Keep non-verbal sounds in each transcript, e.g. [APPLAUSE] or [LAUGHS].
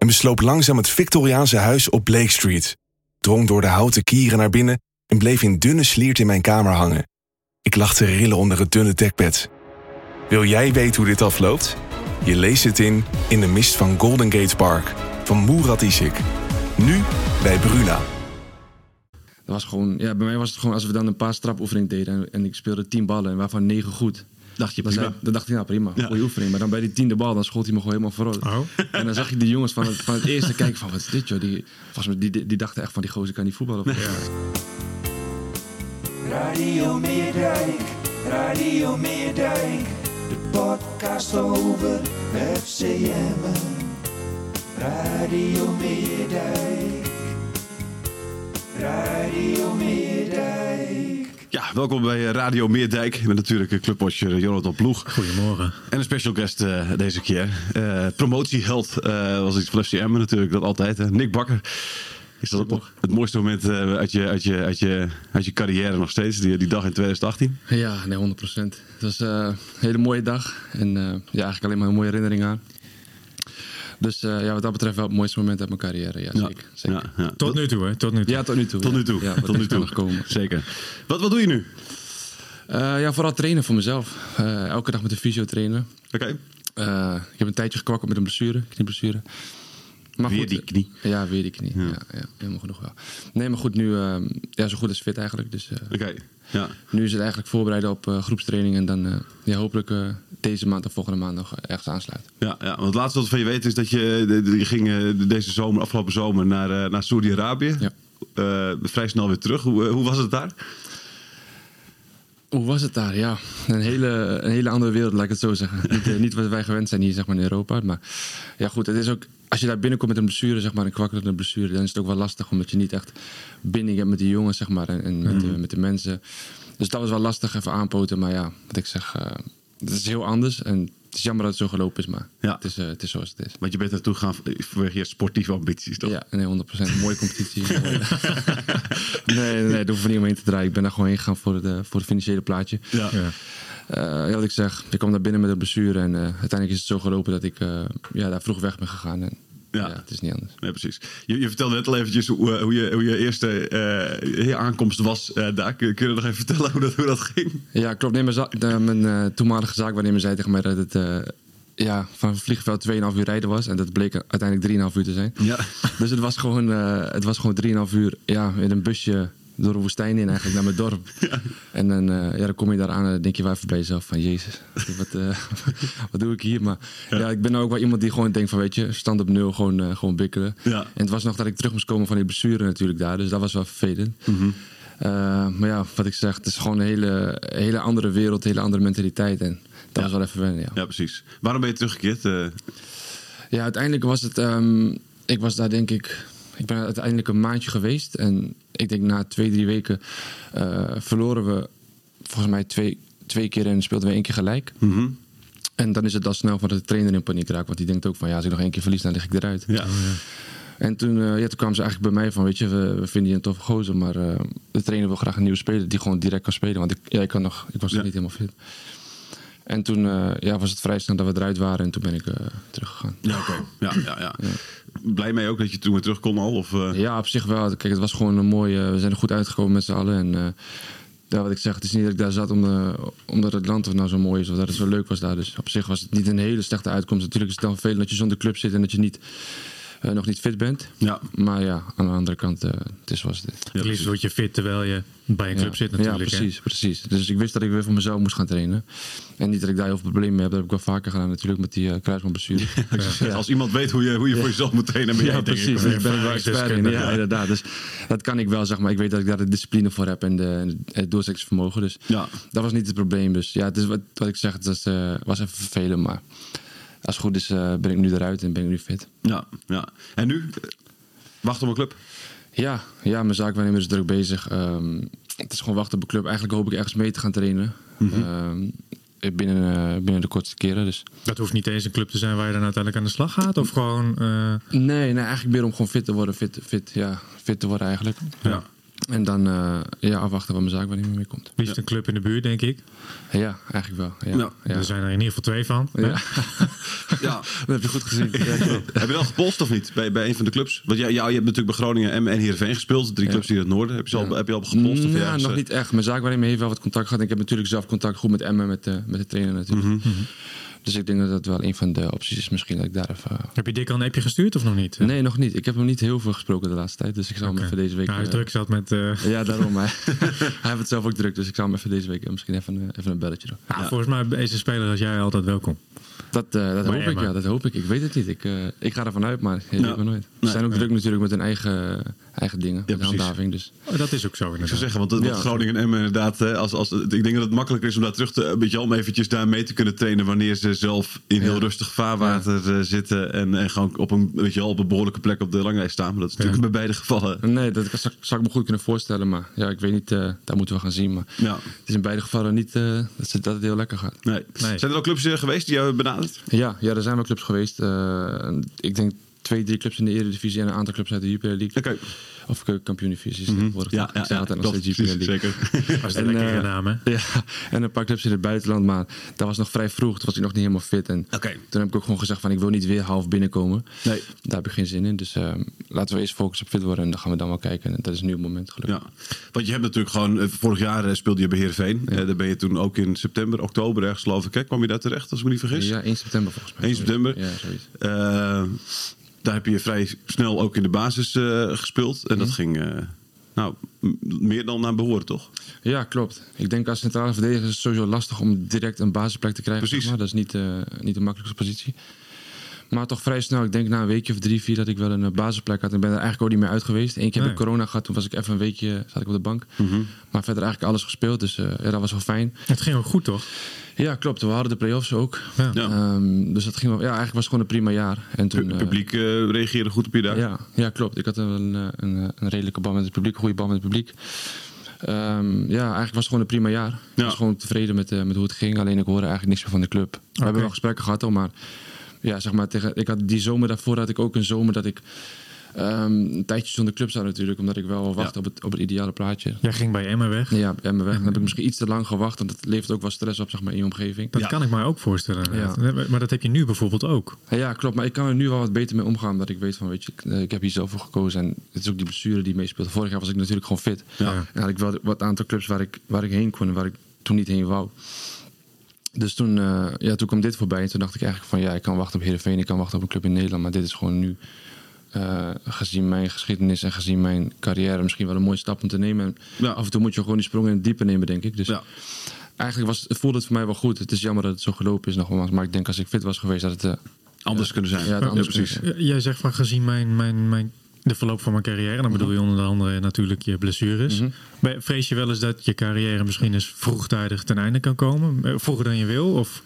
en besloop langzaam het Victoriaanse huis op Blake Street. Drong door de houten kieren naar binnen en bleef in dunne sliert in mijn kamer hangen. Ik lag te rillen onder het dunne dekbed. Wil jij weten hoe dit afloopt? Je leest het in In de mist van Golden Gate Park van Murat Isik. Nu bij Bruna. Dat was gewoon, ja, bij mij was het gewoon als we dan een paar strapoefeningen deden en, ik speelde tien ballen en waarvan negen goed. Dacht je prima. zei, dan dacht ik, nou prima, Ja. goede oefening. Maar dan bij die tiende bal, dan schoot hij me gewoon helemaal vooruit. Oh. En dan zag je die jongens van het, van het eerste kijken van, wat is dit joh? Die, volgens mij, die, die, die dachten echt van, die gozer kan niet voetballen. Of, ja. Radio Meerdijk, Radio Meerdijk, de podcast over FCM. Radio Meerdijk, welkom bij eh, Radio Meerdijk. Met natuurlijk een clubwatcher Jonathan Ploeg. Goedemorgen. En een special guest eh, deze keer. Eh, promotieheld eh, was iets van FCM natuurlijk, dat altijd. hè. Nick Bakker. Is dat het, het mooiste moment eh, uit, je, uit, je, uit, je, uit je carrière nog steeds, die, die dag in 2018? Ja, nee, 100 procent. Het was eh, een hele mooie dag. En eh, ja, eigenlijk alleen maar een mooie herinnering aan. Dus eh, ja, wat dat betreft wel het mooiste moment uit mijn carrière. Ja, zeker. zeker. Ja, ja. Tot nu toe, hè? Tot nu toe. Ja, tot nu toe. Tot nu toe. Tot nu toe. nog komen. Zeker. Wat, wat doe je nu? Eh, ja, vooral trainen voor mezelf. Eh, elke dag met de fysio trainen. Oké. Eh, ik heb een tijdje gekwakkeld met een blessure, knieblessure. Maar Weer die knie. Ja, weer die knie. Ja. Ja, helemaal genoeg wel. Nee, maar goed, nu eh, ja, zo goed als fit eigenlijk. Dus eh, Oké. Ja. nu is het eigenlijk voorbereiden op eh, groepstraining. En dan eh, ja, hopelijk eh, deze maand of volgende maand nog ergens aansluiten. Ja, ja, want het laatste wat van je weten is dat je, je ging eh, deze zomer, afgelopen zomer naar, eh, naar Saudi-Arabië. Ja. Eh, vrij snel weer terug. Hoe, eh, hoe was het daar? Hoe was het daar? Ja, een hele, een hele andere wereld, laat ik het zo zeggen. [LAUGHS] niet, eh, niet wat wij gewend zijn hier zeg maar, in Europa. Maar ja, goed, het is ook, als je daar binnenkomt met een blessure, zeg maar, een kwakkelende blessure, dan is het ook wel lastig, omdat je niet echt binding hebt met die jongens, zeg maar, en, en met, de, met de mensen. Dus dat was wel lastig even aanpoten. Maar ja, wat ik zeg, eh, het is heel anders. En het is jammer dat het zo gelopen is, maar Ja. het, is, eh, het is zoals het is. Want je bent naartoe gegaan vanwege je sportieve ambities, toch? Ja, nee, 100%. Mooie competitie. [LAUGHS] nee, nee, nee, daar hoef ik niet omheen te draaien. Ik ben daar gewoon heen gegaan voor het, eh, voor het financiële plaatje. Ja. Ja. Eh, ja, wat ik zeg, ik kwam daar binnen met een blessure en eh, uiteindelijk is het zo gelopen dat ik eh, ja, daar vroeg weg ben gegaan. En, Ja. ja. het is niet anders. Nee, precies. Je, je vertelde net al eventjes hoe, eh, hoe, je, hoe je eerste eh, aankomst was eh, daar. Kun, kun je nog even vertellen hoe dat, hoe dat ging? Ja, klopt. Nee, mijn, mijn eh, toenmalige zaakwaarnemer zei tegen mij dat het ja, van het vliegveld 2,5 uur rijden was. En dat bleek uiteindelijk 3,5 uur te zijn. Ja. Dus het was gewoon, het was gewoon 3,5 uur ja, in een busje door de woestijn in eigenlijk naar mijn dorp. [LAUGHS] En dan, eh, ja, dan kom je daar aan en dan denk je wel even bij jezelf van... Jezus, wat, eh, [LAUGHS] wat doe ik hier? Maar ja. ik ben nou ook wel iemand die gewoon denkt van... Weet je, stand op nul, gewoon, eh, gewoon bikkelen. Ja. En het was nog dat ik terug moest komen van die blessure natuurlijk daar. Dus dat was wel vervelend. Mhm. Maar ja, wat ik zeg, het is gewoon een hele, hele andere wereld, een hele andere mentaliteit. En dat was wel even wennen, ja. Ja, precies. Waarom ben je teruggekeerd? Ja, uiteindelijk was het. ehm, ik was daar denk ik. Ik ben uiteindelijk een maandje geweest. En ik denk na twee, drie weken eh, verloren we volgens mij twee, twee keer en speelden we één keer gelijk. mhm. En dan is het al snel van dat de trainer in paniek raakt. Want die denkt ook van ja, als ik nog één keer verlies, dan lig ik eruit. Ja. En toen, eh, ja, toen kwamen ze eigenlijk bij mij van, weet je, we, we vinden je een toffe gozer, maar eh, de trainer wil graag een nieuwe speler die gewoon direct kan spelen. Want ik, ja, ik, kan nog, ik was nog Ja. niet helemaal fit. En toen eh, ja, was het vrij snel dat we eruit waren en toen ben ik eh, teruggegaan. Ja, oké. Ja, ja, ja. Blij mee ook dat je toen weer terug kon al? Of, eh, Ja, op zich wel. Kijk, het was gewoon een mooie... We zijn er goed uitgekomen met z'n allen. En ja, wat ik zeg, het is niet dat ik daar zat om de- omdat het land nou zo mooi is... of dat het zo leuk was daar. Dus op zich was het niet een hele slechte uitkomst. Natuurlijk is het dan vervelend dat je zonder club zit... en dat je niet, eh, nog niet fit bent. Ja. Maar ja, aan de andere kant, eh, het is zoals het is. Het liefst word je fit terwijl je bij een club ja. zit natuurlijk. Ja, hè? precies, precies. Dus ik wist dat ik weer voor mezelf moest gaan trainen. En niet dat ik daar heel veel problemen mee heb. Dat heb ik wel vaker gedaan natuurlijk met die uh, kruisbandblessure. [LAUGHS] Ja. Als iemand weet hoe je, hoe je voor jezelf moet trainen, ben jij Ja, denk ik. precies. Ben ik wel expert in. Ja, inderdaad. Dus dat kan ik wel, zeg maar. Ik weet dat ik daar de discipline voor heb en, de, en het doorzettingsvermogen. Dus Ja. dat was niet het probleem. Dus ja, het is wat, wat ik zeg, het was, eh, was even vervelend. Maar als het goed is, eh, ben ik nu eruit en ben ik nu fit. Ja, ja. En nu? Wacht op een club. Ja, ja mijn zaakwaarnemer is druk bezig. Ehm, het is gewoon wachten op een club. Eigenlijk hoop ik ergens mee te gaan trainen. Ehm, binnen, eh, binnen de kortste keren. Dus. Dat hoeft niet eens een club te zijn waar je dan uiteindelijk aan de slag gaat. Of gewoon... eh, Nee, nee, eigenlijk meer om gewoon fit te worden. Fit, fit, ja, fit te worden eigenlijk. Ja. En dan eh, ja, afwachten wat mijn zaakwaarnemer mee komt. Wie is een club in de buurt, denk ik. Ja, eigenlijk wel. Ja. Ja. Ja. Er zijn er in ieder geval twee van. Ja. Ja. [LAUGHS] dat heb je goed gezien. [LAUGHS] Heb je wel gepolst of niet bij, bij een van de clubs? Want ja, ja, je hebt natuurlijk bij Groningen en, en Heerenveen gespeeld. Drie Ja. clubs hier in het noorden. Heb je, al, Ja. heb je al gepolst? of Ja, ergens, nog eh, niet echt. Mijn zaakwaarnemer heeft wel wat contact gehad. Ik heb natuurlijk zelf contact goed met Emmen, met, de met de trainer natuurlijk. Mhm. Dus ik denk dat dat wel een van de opties is. Misschien dat ik daar even... Heb je Dick al een appje gestuurd of nog niet? Nee, nog niet. Ik heb hem niet heel veel gesproken de laatste tijd. Dus ik zal hem Oké. even deze week... Nou, hij eh, druk zat met... eh, Ja, daarom. [LAUGHS] [LAUGHS] Hij, heeft het zelf ook druk. Dus ik zal hem even deze week eh, misschien even, een- even een belletje doen. nou, Volgens mij is een speler als jij altijd welkom. Dat, eh, dat hoop ik, ja. Dat hoop ik. Ik weet het niet. Ik, eh, ik ga ervan uit, maar Ja. weet maar nooit. Ze Nee. zijn ook druk natuurlijk met hun eigen, eigen dingen. met precies. handhaving. Dus. Oh, dat is ook zo Ik inderdaad. zou zeggen, want, want Ja. Groningen en Emmen inderdaad, als, als, ik denk dat het makkelijker is om daar terug te, een beetje om eventjes daar mee te kunnen trainen wanneer ze zelf in heel Ja. rustig vaarwater eh, zitten en, en gewoon op een, weet je wel, op een behoorlijke plek op de langlijst staan. Maar dat is natuurlijk bij beide gevallen. Nee, dat zou, zou ik me goed kunnen voorstellen. Maar ja, ik weet niet. eh, daar moeten we gaan zien. Maar Ja. het is in beide gevallen niet eh, dat, het, dat het heel lekker gaat. Nee. Nee. Zijn er ook clubs eh, geweest die jou hebben Ja, ja, er zijn wel clubs geweest. Eh, ik denk twee, drie clubs in de Eredivisie en een aantal clubs uit de Jupiler League. Oké. Of is het tegenwoordig. Ja, ja, ja, altijd nog steeds Jupiler League. zeker. [LAUGHS] Dat is de En, lekkere eh, naam, hè? Ja, [LAUGHS] en een paar clubs in het buitenland, maar dat was nog vrij vroeg. Toen was ik nog niet helemaal fit. En toen heb ik ook gewoon gezegd van ik wil niet weer half binnenkomen. Nee. Daar heb ik geen zin in. Dus eh, laten we eerst focussen op fit worden en dan gaan we dan wel kijken. En dat is nu het moment gelukkig. Ja, want je hebt natuurlijk gewoon, eh, vorig jaar speelde je bij Heerenveen. Eh, daar ben je toen ook in september, oktober ergens geloof ik. Hè? Kwam je daar terecht, als ik me niet vergis? Ja, 1 september volgens mij. 1 september. Ja, zoiets. Daar heb je vrij snel ook in de basis eh, gespeeld. En dat ging eh, nou, meer dan naar behoren, toch? Ja, klopt. Ik denk als centrale verdediger is het sowieso lastig om direct een basisplek te krijgen. Precies. zeg maar. Dat is niet, eh, niet de makkelijkste positie. Maar toch vrij snel, ik denk na een weekje of drie, vier, dat ik wel een eh, basisplek had. Ik ben er eigenlijk ook niet meer uit geweest. Eén keer heb ik Nee. corona gehad, toen was ik even een weekje zat ik op de bank. Mhm. Maar verder eigenlijk alles gespeeld, dus eh, ja, dat was wel fijn. Het ging ook goed, toch? Ja, klopt. We hadden de play-offs ook. Ja. Ja. Ehm, dus dat ging wel, ja, eigenlijk was het gewoon een prima jaar. En toen, Het eh, publiek eh, reageerde goed op je daar. ja, ja, klopt. Ik had een, een, een, een redelijke band met het publiek, een goede band met het publiek. Ehm, ja, eigenlijk was het gewoon een prima jaar. Ik was gewoon tevreden met, eh, met hoe het ging. Alleen ik hoorde eigenlijk niks meer van de club. We hebben wel gesprekken gehad, al, maar ja, zeg maar tegen, ik had die zomer daarvoor had ik ook een zomer dat ik ehm, een tijdje zonder club zat natuurlijk, omdat ik wel wachtte op, het, op het ideale plaatje. Jij ging bij Emma weg. Ja, en me weg. Dan heb ik misschien iets te lang gewacht, want het levert ook wel stress op zeg maar, in je omgeving. Dat Ja. kan ik mij ook voorstellen. inderdaad. Maar dat heb je nu bijvoorbeeld ook. Ja, klopt. Maar ik kan er nu wel wat beter mee omgaan. Omdat ik weet van, weet je, ik, eh, ik heb hier zelf voor gekozen. En het is ook die blessure die meespeelt. Vorig jaar was ik natuurlijk gewoon fit. Ja. En had ik wel wat aantal clubs waar ik, waar ik heen kon en waar ik toen niet heen wou. Dus toen, eh, ja, toen kwam dit voorbij. En toen dacht ik eigenlijk van, ja, ik kan wachten op Heerenveen. Ik kan wachten op een club in Nederland. Maar dit is gewoon nu, eh, gezien mijn geschiedenis en gezien mijn carrière... misschien wel een mooie stap om te nemen. En Ja. af en toe moet je gewoon die sprong in het diepe nemen, denk ik. Dus Ja. eigenlijk was, het voelde het voor mij wel goed. Het is jammer dat het zo gelopen is nogmaals. Maar ik denk als ik fit was geweest, dat het... eh, Anders kunnen zijn. Ja, precies. kunnen J- Jij zegt van gezien mijn, mijn, mijn, de verloop van mijn carrière, dan bedoel je onder andere natuurlijk je blessures. Mhm. Ben- Vrees je wel eens dat je carrière misschien eens vroegtijdig ten einde kan komen? Eh, Vroeger dan je wil? Of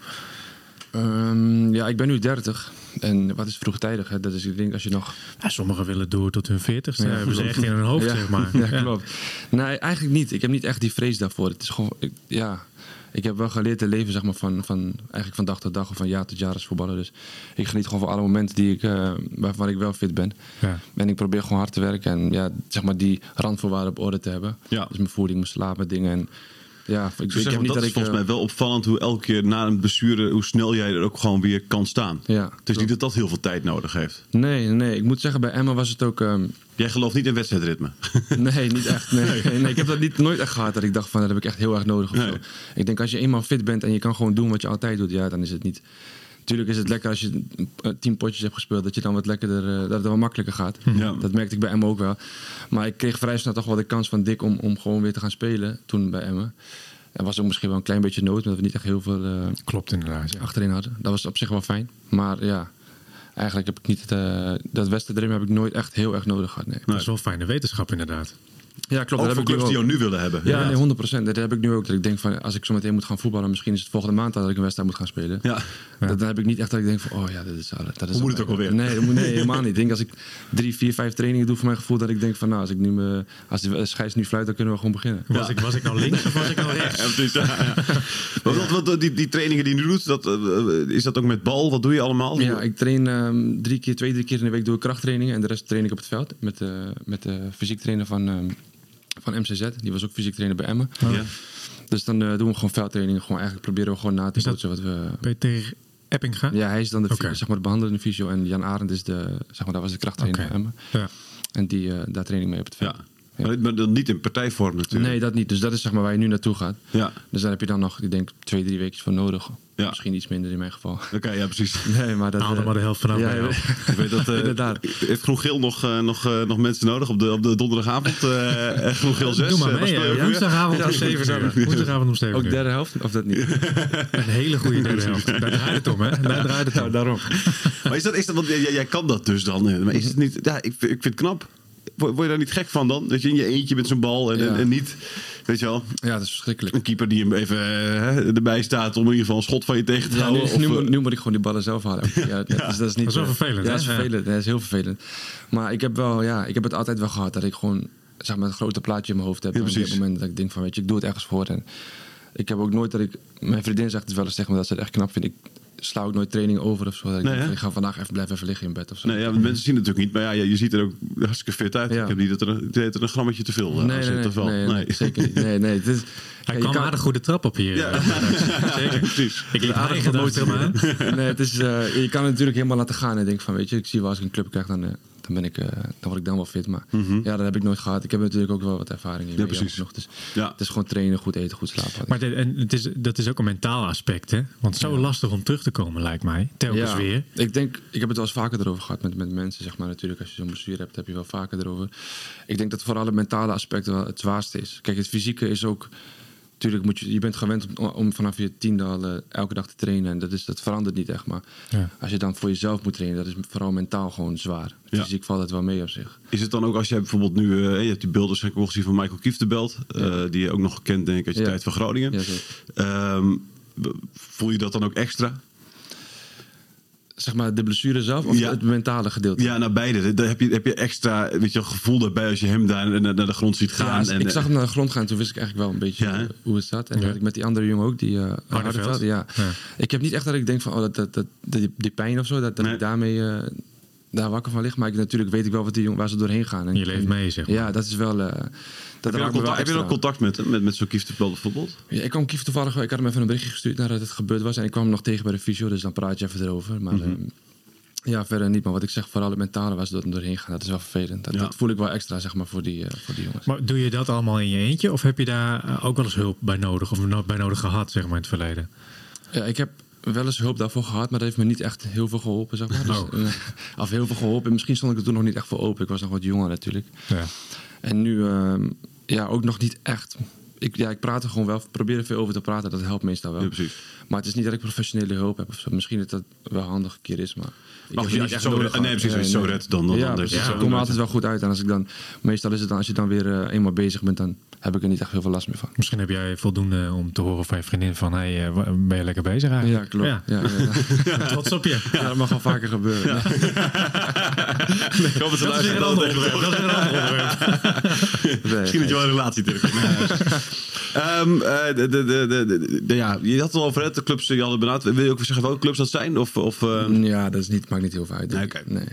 Ehm, ja, ik ben nu 30. En wat is vroegtijdig? Hè? Dat is, ik denk, als je nog. ja, sommigen willen door tot hun veertigste. Ja, Ja, hebben ze echt in hun hoofd, ja, zeg maar. [LAUGHS] Ja, klopt. Nee, eigenlijk niet. Ik heb niet echt die vrees daarvoor. Het is gewoon. Ik, ja. Ik heb wel geleerd te leven zeg maar, van, van, eigenlijk van dag tot dag of van jaar tot jaar als voetballer. Dus ik geniet gewoon van alle momenten die ik, eh, waarvan ik wel fit ben. Ja. En ik probeer gewoon hard te werken en ja, zeg maar die randvoorwaarden op orde te hebben. Ja. Dus mijn voeding, mijn slaap, mijn dingen. En, ja, ik, Ik ik heb niet dat dat is volgens eh, mij wel opvallend hoe elke keer na een blessure, hoe snel jij er ook gewoon weer kan staan. Ja, het is niet dat dat heel veel tijd nodig heeft. Nee, nee, ik moet zeggen, bij Emma was het ook... ehm, Jij gelooft niet in wedstrijdritme. [LAUGHS] Nee, niet echt. Nee. Nee, ik heb dat niet, nooit echt gehad. Dat ik dacht van, dat heb ik echt heel erg nodig. Of Nee. zo. Ik denk als je eenmaal fit bent en je kan gewoon doen wat je altijd doet. Ja, dan is het niet... Tuurlijk is het lekker als je tien potjes hebt gespeeld. Dat je dan wat lekkerder... eh, dat het wel makkelijker gaat. Ja. Dat merkte ik bij Emma ook wel. Maar ik kreeg vrij snel toch wel de kans van Dick om, om gewoon weer te gaan spelen. Toen bij Emma. Er was ook misschien wel een klein beetje nood. Omdat we niet echt heel veel eh, Klopt inderdaad. Ja. achterin hadden. Dat was op zich wel fijn. Maar ja... Eigenlijk heb ik niet... het, eh, dat wedstrijdritme heb ik nooit echt heel erg nodig gehad. Nee. Dat is wel fijne wetenschap inderdaad. Ja, klopt. Ook dat voor heb ik clubs die jou nu willen hebben. Ja, nee, 100%. Dat heb ik nu ook. Dat ik denk van, als ik zo meteen moet gaan voetballen, misschien is het volgende maand dat ik een wedstrijd moet gaan spelen. Ja. Dat, dan heb ik niet echt dat ik denk van, oh ja, dat is, dat is Hoe moet het ook alweer? Nee, dat moet, nee, [LAUGHS] helemaal niet. Ik denk als ik drie, vier, vijf trainingen doe voor mijn gevoel, dat ik denk van, nou, als ik nu me, als de scheids nu fluit, dan kunnen we gewoon beginnen. Was, ik, was ik nou links of was ik nou rechts? [LAUGHS] Ja, precies. Ja, ja. Maar wat, wat, die, die trainingen die je nu doet, dat, eh, is dat ook met bal? Wat doe je allemaal? Ja, ik train ehm, drie keer, twee, drie keer in de week doe ik krachttrainingen en de rest train ik op het veld met, eh, met de fysiek trainer van, ehm, van MCZ. Die was ook fysiek trainer bij Emmen. Ja. Dus dan eh, doen we gewoon veldtrainingen. Gewoon eigenlijk proberen we gewoon na te bootsen wat we... Ben je tegen Eppinga? Ja, hij is dan de, zeg maar, de behandelende fysio en Jan Arend is de, zeg maar, dat was de krachttrainer Oké. van Emmen. Ja. En die, eh, daar train ik mee op het veld. Ja. Maar, maar dan niet in partijvorm natuurlijk. Nee, dat niet. Dus dat is zeg maar waar je nu naartoe gaat. Ja, Dus daar heb je dan nog, ik denk, twee, drie weken voor nodig. Ja. Misschien iets minder in mijn geval. oké, ja, precies. [LAUGHS] Nee, maar dat... Haal eh, maar de helft vanaf. ja. [LAUGHS] Ik weet dat, eh, Inderdaad. Heeft Groen Geel nog, eh, nog, eh, nog mensen nodig op de, op de donderdagavond? eh Groen Geel 6. Doe maar mee. Woensdagavond om Ja, 7 zeker. uur. Woensdagavond om 7 Ook derde helft? Of dat niet? [LAUGHS] Een hele goede derde helft. Daar draait het om, hè? Daar draait het om. daarom. Maar is dat, is dat want jij, jij kan dat dus dan. eh, Maar is het niet, ja, ik, ik vind het knap. Word, je daar niet gek van dan? Dat je in je eentje met zo'n bal en, Ja. en, en niet, weet je wel, Ja, dat is verschrikkelijk. een keeper die hem even erbij staat om in ieder geval een schot van je tegen te Ja, nu, houden. of, nu, moet, nu moet ik gewoon die ballen zelf halen. Ja, dat, is, dat is niet Dat is wel vervelend, Ja, dat is vervelend. Dat is heel vervelend. Maar ik heb wel, ja, ik heb het altijd wel gehad dat ik gewoon, zeg maar, een grote plaatje in mijn hoofd heb. Op dit moment dat ik denk van, weet je, ik doe het ergens voor. En ik heb ook nooit dat ik, mijn vriendin zegt het wel eens tegen me dat ze het echt knap vindt. Ik sla ook nooit training over of zo. Dat ik denk ik ga vandaag even blijven even liggen in bed of zo. Nee, ja, mensen zien het natuurlijk niet. Maar ja, je, ziet er ook hartstikke fit uit. Ja. Ik heb niet dat er, een- dat er een grammetje te veel eh, nee, zit. nee, nee, nee, zeker niet. Nee, nee, het is, Hij kwam kan- aardig goede trap op hier. Ja. eh, [LAUGHS] Zeker. Precies. Ik liep aardig promotie. aan. nee, het is, eh, je kan het natuurlijk helemaal laten gaan en denk van, weet je, ik zie wel als ik een club krijg, dan, eh, dan, ben ik, eh, dan word ik dan wel fit. Maar ja, dat heb ik nooit gehad. Ik heb natuurlijk ook wel wat ervaring in. Ja, precies. genoeg. Dus Ja. het is gewoon trainen, goed eten, goed slapen. Maar dit- en het is, dat is ook een mentaal aspect, hè? Want zo lastig om terug te komen, lijkt mij. Telkens ja, weer. ik denk, ik heb het wel eens vaker erover gehad met, met mensen, zeg maar. Natuurlijk, als je zo'n blessure hebt, heb je wel vaker erover. Ik denk dat vooral het mentale aspect wel het zwaarste is. Kijk, het fysieke is ook... Natuurlijk, moet je, je bent gewend om, om vanaf je tiende al eh, elke dag te trainen. En dat, is, dat verandert niet echt. Maar Ja. als je dan voor jezelf moet trainen, dat is vooral mentaal gewoon zwaar. Ja. Fysiek valt het wel mee op zich. Is het dan ook als jij bijvoorbeeld nu, eh, je hebt die beelden wel gezien van Michael Kieftenbelt, eh, die je ook nog kent denk ik uit je Ja. tijd van Groningen. Ehm, voel je dat dan ook extra? Zeg maar de blessure zelf of Ja. het mentale gedeelte? Ja, naar beide. Daar heb je, heb je extra weet je, gevoel daarbij als je hem daar naar, naar de grond ziet gaan. Ja, en, ik eh, zag hem naar de grond gaan, toen wist ik eigenlijk wel een beetje Ja, eh, hoe het zat. En ik met die andere jongen ook, die uh, Hardenveld. Ja. Ja. Ik heb niet echt dat ik denk van, oh, dat, dat, dat, die, die pijn of zo, dat, dat Nee. ik daarmee eh, daar wakker van lig. Maar ik, natuurlijk weet ik wel wat die jongen, waar ze doorheen gaan. En, Je leeft mee, zeg maar. Ja, dat is wel... eh dat heb, je wel contact, heb je ook contact met hem, met, met zo'n Kieftenbelt bijvoorbeeld? Ja, ik kwam Kief toevallig, ik had hem even een berichtje gestuurd nadat het gebeurd was. En ik kwam hem nog tegen bij de fysio, dus dan praat je even erover. Maar Mhm. ehm, ja, verder niet. Maar wat ik zeg, vooral het mentale waar ze door- doorheen gaan, dat is wel vervelend. Dat, Ja. dat voel ik wel extra, zeg maar, voor die, eh, voor die jongens. Maar doe je dat allemaal in je eentje? Of heb je daar eh, ook wel eens hulp bij nodig? Of bij nodig gehad, zeg maar, in het verleden? Ja, ik heb wel eens hulp daarvoor gehad, maar dat heeft me niet echt heel veel geholpen, zeg maar. Dus, Oh. eh, of heel veel geholpen. Misschien stond ik er toen nog niet echt voor open. Ik was nog wat jonger natuurlijk. Ja. En nu, ehm, ja, ook nog niet echt. Ik, ja, ik praat er gewoon wel, probeer er veel over te praten. Dat helpt meestal wel. Ja, precies. Maar het is niet dat ik professionele hulp heb of zo. Misschien dat dat wel handig een keer is, maar... ik als je- als zo nee, precies, als je zo redt, dan- dan- ja, dan precies. is het ik zo kom er uit. altijd wel goed uit. En als ik dan... Meestal is het dan, als je dan weer eh, eenmaal bezig bent, dan heb ik er niet echt heel veel last meer van. Misschien heb jij voldoende om te horen van je vriendin van... Hey, eh, ben je lekker bezig Ja, eigenlijk? klopt. Ja. Ja, [LAUGHS] ja. Trots op je. Ja, dat mag wel vaker gebeuren. Ik hoop dat ze Dat is weer een ander onderwerp. Dat is een ander onderwerp. [LAUGHS] Nee, Misschien dat je wel een relatie tegen [LAUGHS] Ehm, eh, de, de, de, de, de- de- ja, Je had het al over hè, de clubs die je hadden benaderd. Wil je ook zeggen welke clubs dat zijn? Of, of, eh, Ja, dat is niet, maakt niet heel veel uit. Nee. Oké. Nee.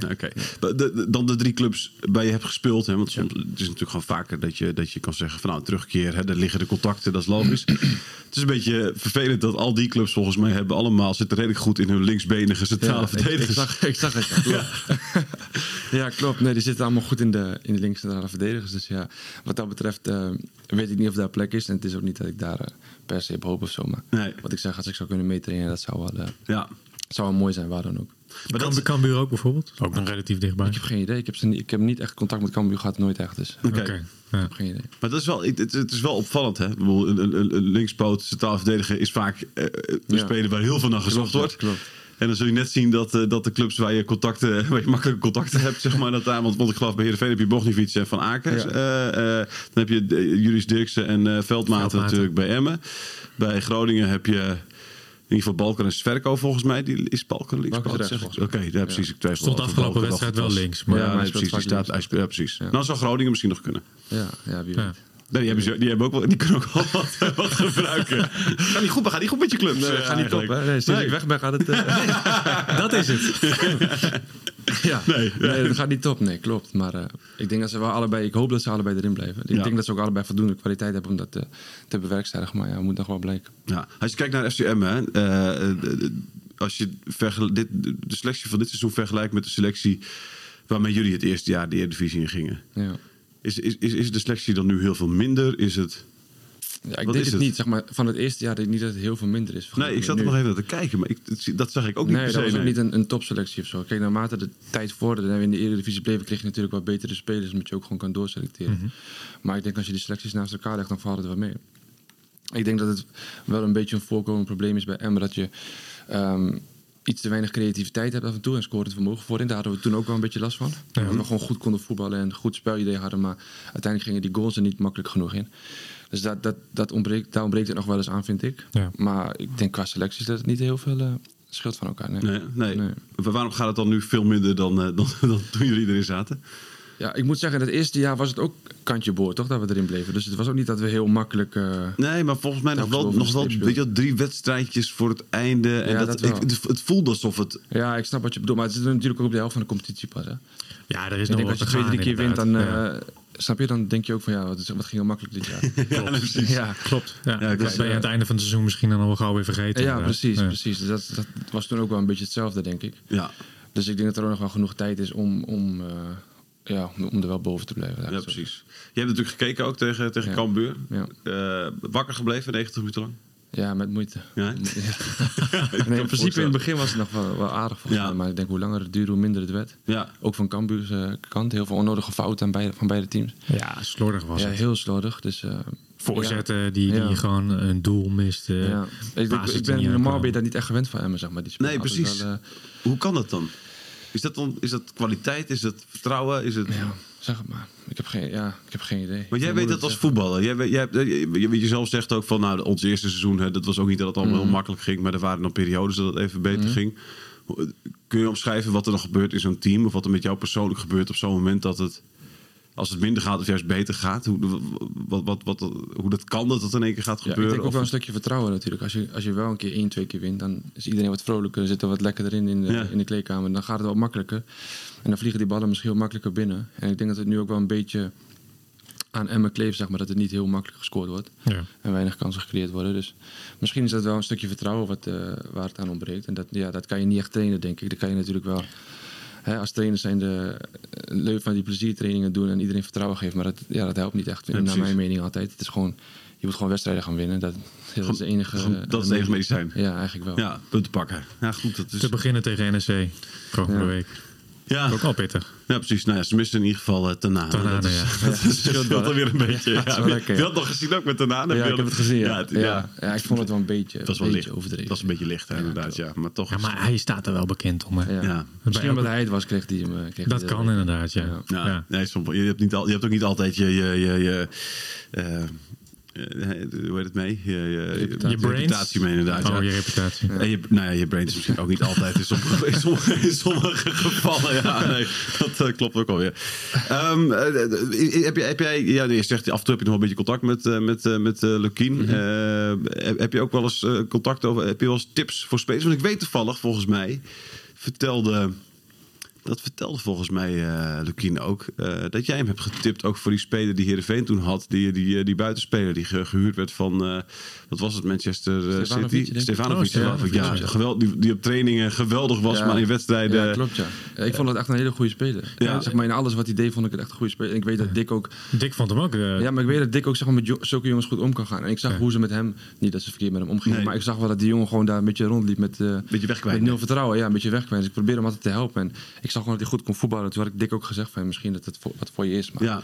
De- Dan de drie clubs waar je hebt gespeeld. Hè? Want soms, het is natuurlijk gewoon vaker dat je, dat je kan zeggen van nou terugkeer. Hè? Daar liggen de contacten, dat is logisch. [CLEARS THROAT] het is een beetje vervelend dat al die clubs volgens mij hebben allemaal zitten redelijk goed in hun linksbenige centrale Ja, ik, ik, verdedigers. zag, ik zag het. Ja, [LAUGHS] klopt. Ja, klopt. Nee, die zitten allemaal goed in de, in de linkscentrale verdedigers. Dus ja, wat dat betreft eh, weet ik niet of daar plek is. En het is ook niet dat ik daar eh, per se op hoop of zo. Maar Nee. wat ik zeg, als ik zou kunnen meetrainen, dat zou wel, eh, Ja. Zou wel mooi zijn, waar dan ook. Maar dat, Cambuur- Cambuur ook bijvoorbeeld? Ook nog relatief dichtbij. Ik heb geen idee. Ik heb, ze niet, ik heb niet echt contact met Cambuur gehad, nooit echt. Dus Oké. Ja. heb geen idee. Maar dat is wel, het, het- is wel opvallend. Hè? Ik bedoel, Een, een, een linkspoot, centraal verdediger is vaak eh, een Ja. speler waar heel veel naar gezocht Klopt, wordt. klopt. En dan zul je net zien dat, eh, dat de clubs waar je, contacten, [LAUGHS] waar je makkelijke contacten hebt, zeg maar, dat daar, want, want ik geloof bij Heerenveen heb je en Van Akers. Ja. Eh, eh, dan heb je eh, Julius Dirksen en eh Veldmaten Veldmaten. natuurlijk bij Emmen. Bij Groningen heb je ieder geval Balken en Sverko volgens mij. Die, is Balken links? Balken rechts, ik- Oké, ja, precies. Ik twijfel Stond afgelopen Balken wedstrijd goed wel links, maar- ja, Ja, nee, precies. Die staat, links. ja, precies. Ja. Nou zou Groningen misschien nog kunnen. Ja, ja wie Ja. weet. Nee, die, hebben, ze- die, hebben ook wel, die kunnen ook wel [LAUGHS] wat, wat gebruiken. [LAUGHS] Ga niet goed, maar ga niet goed met je clubs. Nee, ga niet op, eigenlijk. hè? Nee, sinds Nee. ik weg ben gaat het... eh, [LAUGHS] Dat is het. Ja. Nee, Nee, dat gaat niet top. Nee, klopt. Maar eh, ik denk dat ze wel allebei... Ik hoop dat ze allebei erin blijven. Ik Ja. denk dat ze ook allebei voldoende kwaliteit hebben om dat eh, te bewerkstelligen. Maar ja, moet nog wel blijken. Ja, als je kijkt naar FCM, hè, eh, als je dit, de selectie van dit seizoen vergelijkt met de selectie waarmee jullie het eerste jaar de Eredivisie in gingen. Ja. Is, is, is, is de selectie dan nu heel veel minder? Is het... Ja, ik Wat denk het het? niet. Zeg maar, van het eerste jaar denk ik niet dat het heel veel minder is. Nee, ik zat er nog even te kijken, maar ik, dat zag ik ook niet Nee, per dat se. was ook nee. niet een, een topselectie of zo. Kijk, naarmate de tijd vorderde en we in de Eredivisie bleven... kreeg je natuurlijk wat betere spelers... omdat je ook gewoon kan doorselecteren. Mhm. Maar ik denk als je die selecties naast elkaar legt... dan valt het wel mee. Ik denk dat het wel een beetje een voorkomend probleem is bij Emmen... dat je ehm, iets te weinig creativiteit hebt af en toe... en scoort het vermogen voorin. Daar hadden we toen ook wel een beetje last van. Dat we gewoon goed konden voetballen en een goed spelidee hadden... maar uiteindelijk gingen die goals er niet makkelijk genoeg in. Dus dat, dat, dat ontbreekt, daar ontbreekt het nog wel eens aan, vind ik. Ja. Maar ik denk qua selecties dat het niet heel veel eh, scheelt van elkaar. Nee. Nee, nee. Nee. Maar Waarom gaat het dan nu veel minder dan, eh, [LAUGHS] dan, dan toen jullie erin zaten? Ja, ik moet zeggen, in het eerste jaar was het ook kantje boord, toch? Dat we erin bleven. Dus het was ook niet dat we heel makkelijk... eh, Nee, maar volgens mij nog wel, nog wel weet je, wel, drie wedstrijdjes voor het einde. En Ja, dat, dat wel. ik, het, voelde alsof het... Ja, ik snap wat je bedoelt. Maar het zit natuurlijk ook op de helft van de competitie pas. Hè? Ja, er is Ik nog denk wat als je twee, drie keer wint, dan... Snap je? Dan denk je ook van, ja, wat, is, wat ging heel makkelijk dit jaar. [LAUGHS] Ja, precies. ja, Klopt. Ja, Ja, dat ben je aan het einde van het seizoen misschien dan al wel gauw weer vergeten. ja precies. Ja. precies. Dus dat, dat was toen ook wel een beetje hetzelfde, denk ik. Ja, Dus ik denk dat er ook nog wel genoeg tijd is om, om, eh, ja, om, er wel boven te blijven. ja, precies. Je hebt natuurlijk gekeken ook tegen, tegen Ja. Cambuur. Ja. Eh, wakker gebleven 90 minuten lang. Ja, met moeite. Ja, [LAUGHS] Ja. [LAUGHS] Nee, in principe in het begin was het nog wel, wel aardig volgens Ja. mij. Maar ik denk hoe langer het duurde, hoe minder het werd. Ja, Ook van Cambuur's eh, kant. Heel veel onnodige fouten aan beide, van beide teams. Ja, slordig was Ja, het. heel slordig. Dus, eh, Voorzetten die, die Ja. gewoon een doel miste. ja. Ik, denk, ik ben, normaal ben je daar niet echt gewend van Emmen, zeg maar. Die spelen Nee, precies. Wel, eh, hoe kan dat dan? Is dat, dan, is dat kwaliteit? Is dat vertrouwen? Is het... ja, zeg het maar. Ik heb geen, ja, ik heb geen idee. Maar jij weet dat als voetballer. Jij, weet- jij, hebt- je, je, je zelf zegt ook van, nou, ons eerste seizoen, hè, dat was ook niet dat het allemaal Mhm. heel makkelijk ging, maar er waren dan periodes dat het even beter ging. Hoe- Kun je omschrijven wat er dan gebeurt in zo'n team, of wat er met jou persoonlijk gebeurt op zo'n moment dat het, als het minder gaat of juist beter gaat, hoe, wat, wat, wat, hoe dat kan dat het in één keer gaat Ja, ik gebeuren? denk ook wel een stukje vertrouwen natuurlijk. Als je, als je wel een keer één, twee keer wint, dan is iedereen wat vrolijker. Zit er wat lekkerder in in de, Ja. in de kleedkamer. Dan gaat het wel makkelijker. En dan vliegen die ballen misschien heel makkelijker binnen. En ik denk dat het nu ook wel een beetje aan Emmen kleeft, zeg maar. Dat het niet heel makkelijk gescoord wordt. Ja. En weinig kansen gecreëerd worden. Dus misschien is dat wel een stukje vertrouwen wat, eh, waar het aan ontbreekt. En dat, ja, dat kan je niet echt trainen, denk ik. Dat kan je natuurlijk wel... Hè, als trainers zijn de eh, leuk van die pleziertrainingen doen en iedereen vertrouwen geven. Maar dat, ja, dat helpt niet echt, Ja, naar mijn mening altijd. Het is gewoon, je moet gewoon wedstrijden gaan winnen. Dat, is de enige... Dat is het enige medicijn. Ja, eigenlijk wel. Ja, punten pakken. Ja, goed. Dat is, Te beginnen tegen NEC volgende Ja. week. Ja, Ook al pittig. ja, precies. Nou ja, ze missen in ieder geval uh, Tanane. Tanane, dat is, ja. [LAUGHS] dat is, scheelt wel, hè? alweer een beetje. Ja, Ja, lekker, je had nog gezien ook met Tanane. Ja, ik heb het gezien. Ja, het- ja, ja. ik vond het wel een beetje, Dat was wel licht. beetje overdreven. Dat is een beetje licht, hè, inderdaad. Ja, maar toch. Ja, maar hij staat er wel bekend om. Hè. Ja. Ja. Misschien omdat hij het was, kreeg hij hem. eh, kreeg Dat hij kan de- inderdaad, ja. Ja. Ja, Ja. Nee, soms, je, hebt niet al, je hebt ook niet altijd je. je, je, je eh, eh, hoe heet het mee? Je, je, Reputatie. Je brains? reputatie mee, inderdaad. Oh, ja. je reputatie. En je, nou ja, je brain is misschien ook niet altijd in sommige, in sommige, in sommige gevallen. Ja, nee, dat eh, klopt ook alweer. Eh, heb, je, heb jij, ja, nee, je zegt af en toe heb je nog wel een beetje contact met, met, met Lukien. Mhm. Heb, heb je ook wel eens contact over, heb je wel eens tips voor spelers? Want ik weet toevallig, volgens mij, vertelde, dat vertelde volgens mij eh Lukien ook, eh, dat jij hem hebt getipt ook voor die speler die Heerenveen toen had. Die, die, die buitenspeler die ge- gehuurd werd van, eh, wat was het, Manchester eh, City? Stefanovic, Oh. Ja, Stefanovic, ja. geweld, die, die op trainingen geweldig was, Ja. maar in wedstrijden... Ja, klopt ja. Ja, Ik vond het echt een hele goede speler. Ja. Ja. Zeg maar in alles wat hij deed vond ik het echt een goede speler. En ik weet dat Dick ook... Dick vond hem ook... eh, Ja, maar ik weet dat Dick ook zeg maar, met jo- zulke jongens goed om kan gaan. En ik zag Ja. hoe ze met hem... Niet dat ze verkeerd met hem omgingen. Nee. Maar ik zag wel dat die jongen gewoon daar een beetje rondliep met... eh Beetje wegkwijt. Met nul vertrouwen. Ja, een beetje wegkwijt. Dus ik probeerde hem altijd te helpen. En ik zag gewoon dat hij goed kon voetballen. Toen had ik Dick ook gezegd van misschien dat het voor, wat voor je is. Maar Ja.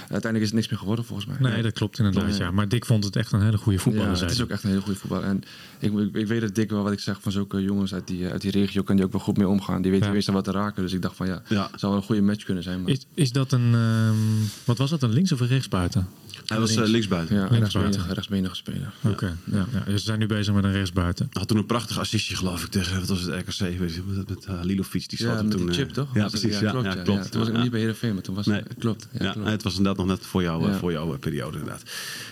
uiteindelijk is het niks meer geworden volgens mij. Nee, dat klopt inderdaad. Ja. Ja. Maar Dick vond het echt een hele goede voetballer. Ja, het is ook echt een hele goede voetballer. En ik, ik, ik weet dat Dick wel wat ik zeg van zulke jongens uit die, uit die regio kan die ook wel goed mee omgaan. Die weten Ja. meestal wat te raken. Dus ik dacht van ja, zou wel een goede match kunnen zijn. Maar, Is, is dat een, ehm, wat was dat, een links of een rechtsbuiten? Hij was eh, linksbuiten. ja, linksbuiten. rechtsbenige, speler. Oké, ja. Ja, Dus ze zijn nu bezig met een rechtsbuiten. Hij had toen een prachtig assistje, geloof ik, tegen wat was het RKC, weet je, met, met uh, Lilovic. Die Ja, schoot hem met toen. die eh, chip toch? Ja, Was het- precies. Ja, klopt. klopt. Ja, toen was ik Ja, niet bij Heerenveen, maar toen was Nee. het... Klopt. Ja, Ja, klopt. nee, het was inderdaad nog net voor, jou, Ja. voor jouw eh, periode inderdaad.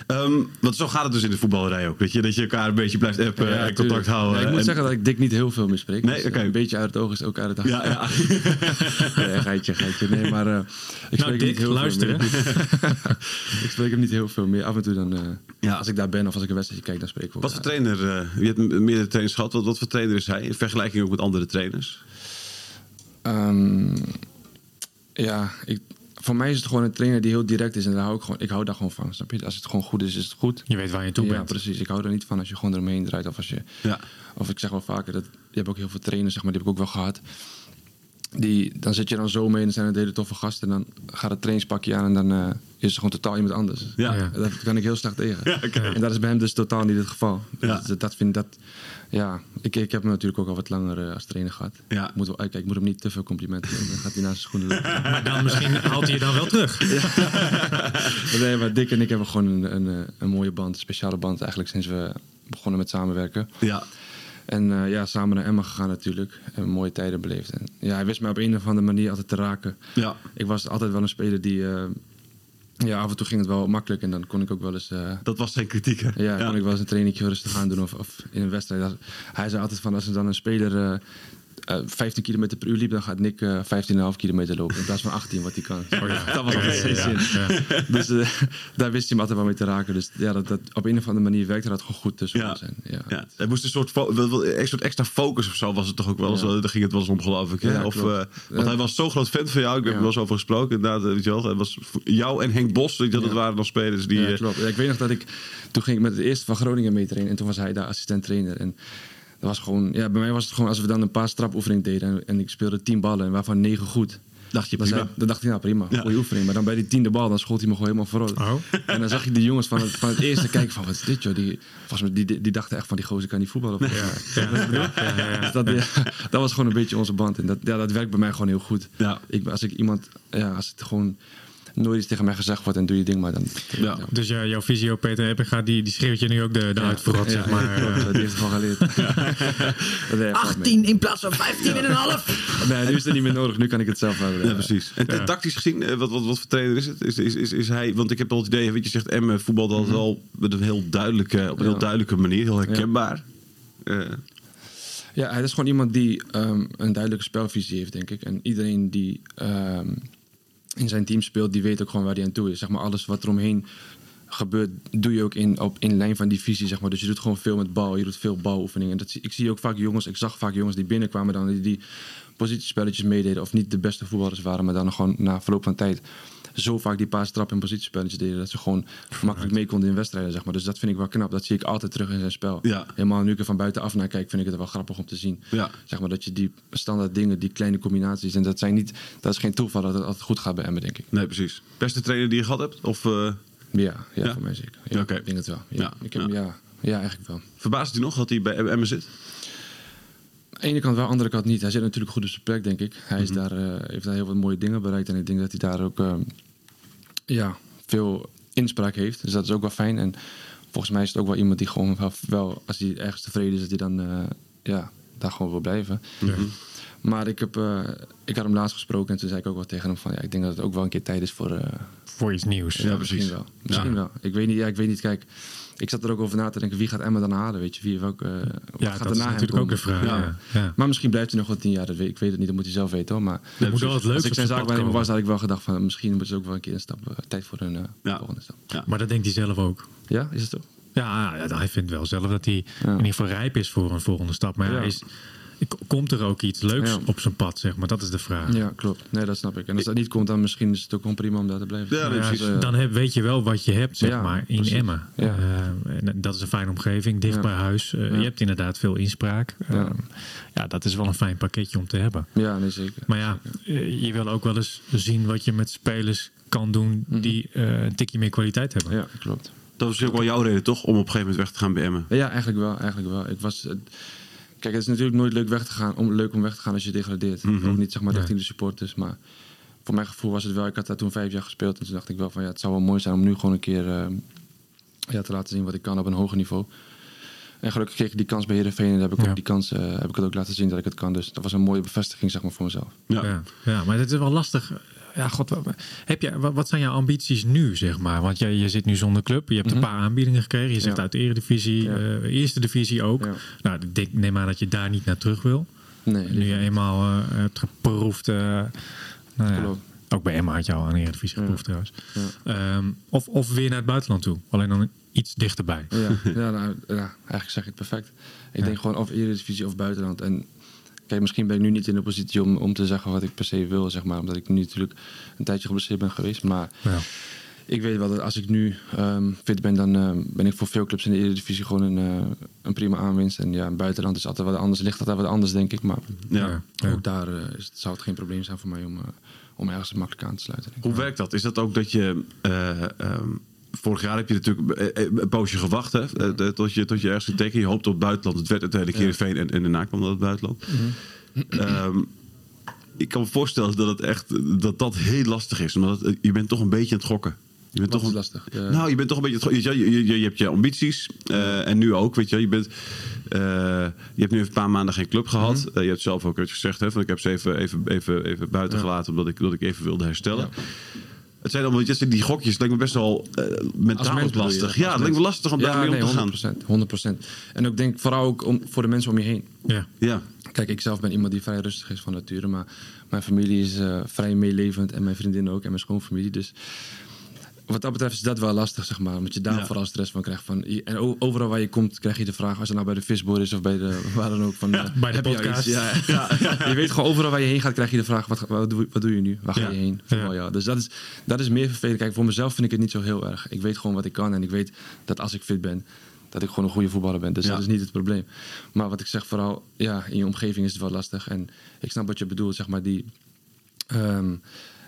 Ehm, want zo gaat het dus in de voetballerij ook. Weet je, dat je elkaar een beetje blijft appen Ja, en tuurlijk. contact houden. Ja, ik moet en- zeggen dat ik Dick niet heel veel meer spreek. Nee, Dus, oké. Een beetje uit het oog is ook uit het hart. Ja, ja. [LAUGHS] nee, geitje, geitje. Nee, maar ik spreek Nou, Dick, niet heel luister, veel meer. [LAUGHS] ik spreek hem niet heel veel meer. Af en toe dan, uh, Ja. als ik daar ben of als ik een wedstrijd kijk, dan spreek ik ook. Wat voor trainer, uh, je hebt meerdere trainers gehad, wat, wat voor trainer is hij? In vergelijking ook met andere trainers? Um, ja, ik, voor mij is het gewoon een trainer die heel direct is. En daar hou ik, gewoon, ik hou daar gewoon van. Snap je? Als het gewoon goed is, is het goed. Je weet waar je toe ja, bent. precies. Ik hou er niet van als je gewoon eromheen draait. Of als je. Ja. Of ik zeg wel vaker dat. Je hebt ook heel veel trainers, zeg maar, die heb ik ook wel gehad. Die, dan zit je dan zo mee en dan zijn het hele toffe gasten. En dan gaat het trainingspakje aan en dan uh, is gewoon totaal iemand anders. Ja. Ja. Dat kan ik heel slecht tegen. Ja. En dat is bij hem dus totaal niet het geval. Ja. Dat, dat vind dat. Ja, ik, ik heb hem natuurlijk ook al wat langer uh, als trainer gehad. Ja. Ik moet wel uitkijken, ik moet hem niet te veel complimenten geven. Dan gaat hij naast zijn schoenen lopen. [LAUGHS] Maar dan misschien haalt hij je dan wel terug. [LAUGHS] nee, maar Dick en ik hebben gewoon een, een, een mooie band, een speciale band eigenlijk sinds we begonnen met samenwerken. Ja. En uh, ja, samen naar Emma gegaan natuurlijk. En mooie tijden beleefd. En ja, hij wist mij op een of andere manier altijd te raken. Ja. Ik was altijd wel een speler die... Uh, ja, af en toe ging het wel makkelijk. En dan kon ik ook wel eens... Uh, dat was zijn kritiek, hè? Ja, kon ik wel eens een trainingje rustig aan doen. Of, of in een wedstrijd. Hij zei altijd van, als er dan een speler... Uh, 15 km per uur liep, dan gaat Nick uh, 15,5 kilometer lopen. In plaats van 18, wat hij kan. Oh, ja. Dat was altijd ja, ja. Dus uh, daar wist hij me altijd wel mee te raken. Dus ja, dat, dat, op een of andere manier werkte dat gewoon goed tussen ja. ons. Ja. ja. Er moest een soort, een soort extra focus of zo was het toch ook wel eens. Daar ging het wel eens om, geloof ik. Of, want hij was zo'n groot fan van jou. Ik heb er wel eens over gesproken. Inderdaad, weet je wel. Hij was jou en Henk Bos, dat waren nog spelers die... Ja, klopt. ik weet nog dat ik... Toen ging ik met het eerste van Groningen mee trainen. En toen was hij daar assistent trainer. En dat was gewoon, ja, bij mij was het gewoon als we dan een paar strapoefeningen deden en, en ik speelde tien ballen en waarvan negen goed. Dacht je dan, prima. zei, dan dacht ik, nou prima, Ja. goede oefening. Maar dan bij die tiende bal, dan schoot hij me gewoon helemaal vooruit. Oh. En dan zag je die jongens van het, van het eerste kijken van, wat is dit joh? Die, volgens mij, die, die, dachten echt van, die gozer kan niet voetballen. [LAUGHS] Ja. Ja. Dus dat, dat was gewoon een beetje onze band. En dat, ja, dat werkt bij mij gewoon heel goed. Ja. Ik, als ik iemand, ja, als het gewoon nooit iets tegen mij gezegd wordt en doe je ding, maar dan... Ja. Dus ja, jouw visio Peter Ebbinga, die, die schreeuwt je nu ook de, de Ja, uitverrot, zeg maar. ja, die heeft ervan geleerd. Nee, valt mee. in plaats van 15 en een half. Nee, nu is het niet meer nodig. Nu kan ik het zelf hebben. Ja, precies. En Ja. tactisch gezien, eh, wat, wat, wat voor trainer is het? Is, is, is, is hij, want ik heb al het idee, weet je zegt M voetbal al wel met een heel duidelijke, op een heel Ja. duidelijke manier, heel herkenbaar. Eh, Ja, hij is gewoon iemand die ehm, een duidelijke spelvisie heeft, denk ik. En iedereen die ehm, in zijn team speelt, die weet ook gewoon waar hij aan toe is. Zeg maar, alles wat er omheen gebeurt, doe je ook in, op, in lijn van die visie, zeg maar. Dus je doet gewoon veel met bal, je doet veel baloefeningen. En dat, zie- ik zie ook vaak jongens, ik zag vaak jongens die binnenkwamen dan, die, die positiespelletjes meededen. Of niet de beste voetballers waren, maar dan gewoon na verloop van tijd zo vaak die paar trap- en positiespelletjes deden... dat ze gewoon makkelijk mee konden in wedstrijden, zeg maar. Dus dat vind ik wel knap. Dat zie ik altijd terug in zijn spel. Ja. Helemaal nu ik er van buitenaf naar kijk, vind ik het wel grappig om te zien. Ja. Zeg maar dat je die standaard dingen, die kleine combinaties... en dat, zijn niet, dat is geen toeval dat het altijd goed gaat bij Emmen, denk ik. nee, precies. Beste trainer die je gehad hebt? Of eh, Ja, ja, Ja? voor mij zeker. Ja. Ik denk het wel. Ja, Ja, ik heb, ja. ja. Ja, eigenlijk wel. verbaast het u nog dat hij bij Emmen zit? Aan de ene kant wel, aan de andere kant niet. Hij zit natuurlijk goed op zijn plek, denk ik. Hij is Mhm. daar, eh, heeft daar heel wat mooie dingen bereikt. En ik denk dat hij daar ook ehm, ja, veel inspraak heeft. Dus dat is ook wel fijn. En volgens mij is het ook wel iemand die gewoon wel, wel als hij ergens tevreden is, dat hij dan eh, ja, daar gewoon wil blijven. Maar ik, heb, eh, ik had hem laatst gesproken en toen zei ik ook wel tegen hem van... Ja, ik denk dat het ook wel een keer tijd is voor... eh, Voor iets nieuws. ja, precies. Misschien wel. Misschien Ja. wel. Ik weet niet. Ja, ik weet niet. Kijk, ik zat er ook over na te denken. Wie gaat Emma dan halen? Weet je, wie welke? uh, Ja, gaat dat is natuurlijk ook komen? vraag. Ja. Ja. Ja. Maar misschien blijft hij nog wel tien jaar. Dat weet, ik weet het niet. Dat moet hij zelf weten hoor. Maar Er moet wel wat leuks als ik zijn zaakwaarnemer was, had ik wel gedacht van misschien moeten ze ook wel een keer een stap eh, tijd voor een eh, Ja. volgende stap. Maar dat denkt hij zelf ook. Ja, is het zo? Ja, ja, hij vindt wel zelf dat hij Ja. in ieder geval rijp is voor een volgende stap. Maar hij is, komt er ook iets leuks Ja. op zijn pad, zeg maar. Dat is de vraag. Ja, klopt. Nee, dat snap ik. En als dat niet komt, dan misschien is het ook gewoon prima om daar te blijven. Ja, Ja, precies. eh, dan heb, weet je wel wat je hebt, zeg Ja, maar, in precies. Emmen. Ja. Eh, en dat is een fijne omgeving, dicht Ja. bij huis. Eh, Ja. Je hebt inderdaad veel inspraak. Ja. Dat is wel een fijn pakketje om te hebben. Ja, nee, zeker. Maar ja, eh, je wil ook wel eens zien wat je met spelers kan doen die eh, een tikje meer kwaliteit hebben. Ja, klopt. Dat was ook wel jouw reden, toch? Om op een gegeven moment weg te gaan bij Emmen. Ja, eigenlijk wel. Eigenlijk wel. Ik was, eh, kijk, het is natuurlijk nooit leuk, weg te gaan, om, leuk om weg te gaan als je degradeert. Mhm. Ook niet zeg maar Nee. richting de supporters. Maar voor mijn gevoel was het wel. Ik had daar toen vijf jaar gespeeld. En toen dacht ik wel van ja, het zou wel mooi zijn om nu gewoon een keer eh, ja, te laten zien wat ik kan op een hoger niveau. En gelukkig kreeg ik die kans bij Heerenveen. En heb ik Ja. ook die kans eh, heb ik het ook laten zien dat ik het kan. Dus dat was een mooie bevestiging zeg maar, voor mezelf. Ja. Ja, ja, maar het is wel lastig. Ja, god, wat, heb je, wat, wat zijn jouw ambities nu, zeg maar? Want jij, je zit nu zonder club. Je hebt een Mhm. paar aanbiedingen gekregen. Je zit Ja. uit de eredivisie, Ja. eh, eerste divisie ook. Ja. Nou, ik denk, neem aan dat je daar niet naar terug wil. Nee, Nu je eenmaal eh, hebt geproefd. eh, nou ook bij Emma had je al aan de eredivisie geproefd trouwens. Ehm, of, of weer naar het buitenland toe. Alleen dan iets dichterbij. Ja, ja, nou, ja, eigenlijk zeg je het perfect. Ik denk gewoon of Eredivisie of buitenland. En kijk, misschien ben ik nu niet in de positie om, om te zeggen wat ik per se wil, zeg maar. Omdat ik nu natuurlijk een tijdje geblesseerd ben geweest. Maar Ja. ik weet wel dat als ik nu ehm, fit ben, dan ehm, ben ik voor veel clubs in de Eredivisie gewoon een, eh, een prima aanwinst. En ja, buitenland is altijd wat anders, ligt altijd wat anders, denk ik. Maar Ja. Ja. ook daar eh, is, het- zou het geen probleem zijn voor mij om, eh, om ergens makkelijk aan te sluiten. denk ik. Hoe werkt dat? Is dat ook dat je... eh, ehm, vorig jaar heb je natuurlijk eh, eh, een poosje gewacht hè, eh, tot, je, tot je ergens ging tekenen. Je hoopt op het buitenland. Het werd uiteindelijk Heerenveen en, en daarna kwam dat het buitenland. Ehm, ik kan me voorstellen dat het echt dat dat heel lastig is. Omdat het- je bent toch een beetje aan het gokken. Je bent Wat toch is een- lastig? Ja. Nou, je bent toch een beetje... Je, je, je, je hebt je ambities. en nu ook, weet je. Je, bent, je hebt nu even een paar maanden geen club gehad. Mhm. Je hebt zelf ook eens gezegd... Hè, van, ik heb ze even, even, even, even buiten Ja. gelaten... omdat ik, omdat ik even wilde herstellen. Ja. Het zijn allemaal die gokjes. Het lijkt me best wel Als mentaal mens bedoel je lastig. dat? Ja, het lijkt me lastig om daarmee nee, om te gaan. 100%, 100%. En ook denk vooral ook om, voor de mensen om je heen. Ja. Ja, Kijk, ik zelf ben iemand die vrij rustig is van nature. Maar mijn familie is eh, vrij meelevend. En mijn vriendin ook. En mijn schoonfamilie. Dus wat dat betreft is dat wel lastig, zeg maar. Omdat je daar Ja. vooral stress van krijgt. Van, en overal waar je komt, krijg je de vraag... als het nou bij de visboer is of bij de... [LAUGHS] waar dan ook. Van, eh, bij de je podcast. iets? Ja, ja. [LAUGHS] je weet gewoon overal waar je heen gaat, krijg je de vraag... wat, wat, doe, wat doe je nu? Waar ga Ja. je heen? Ja. Voetbal, ja. Dus dat is, dat is meer vervelend. Kijk, voor mezelf vind ik het niet zo heel erg. Ik weet gewoon wat ik kan. En ik weet dat als ik fit ben... dat ik gewoon een goede voetballer ben. Dus Ja. dat is niet het probleem. Maar wat ik zeg, vooral ja, in je omgeving is het wel lastig. En ik snap wat je bedoelt, zeg maar, die, ehm,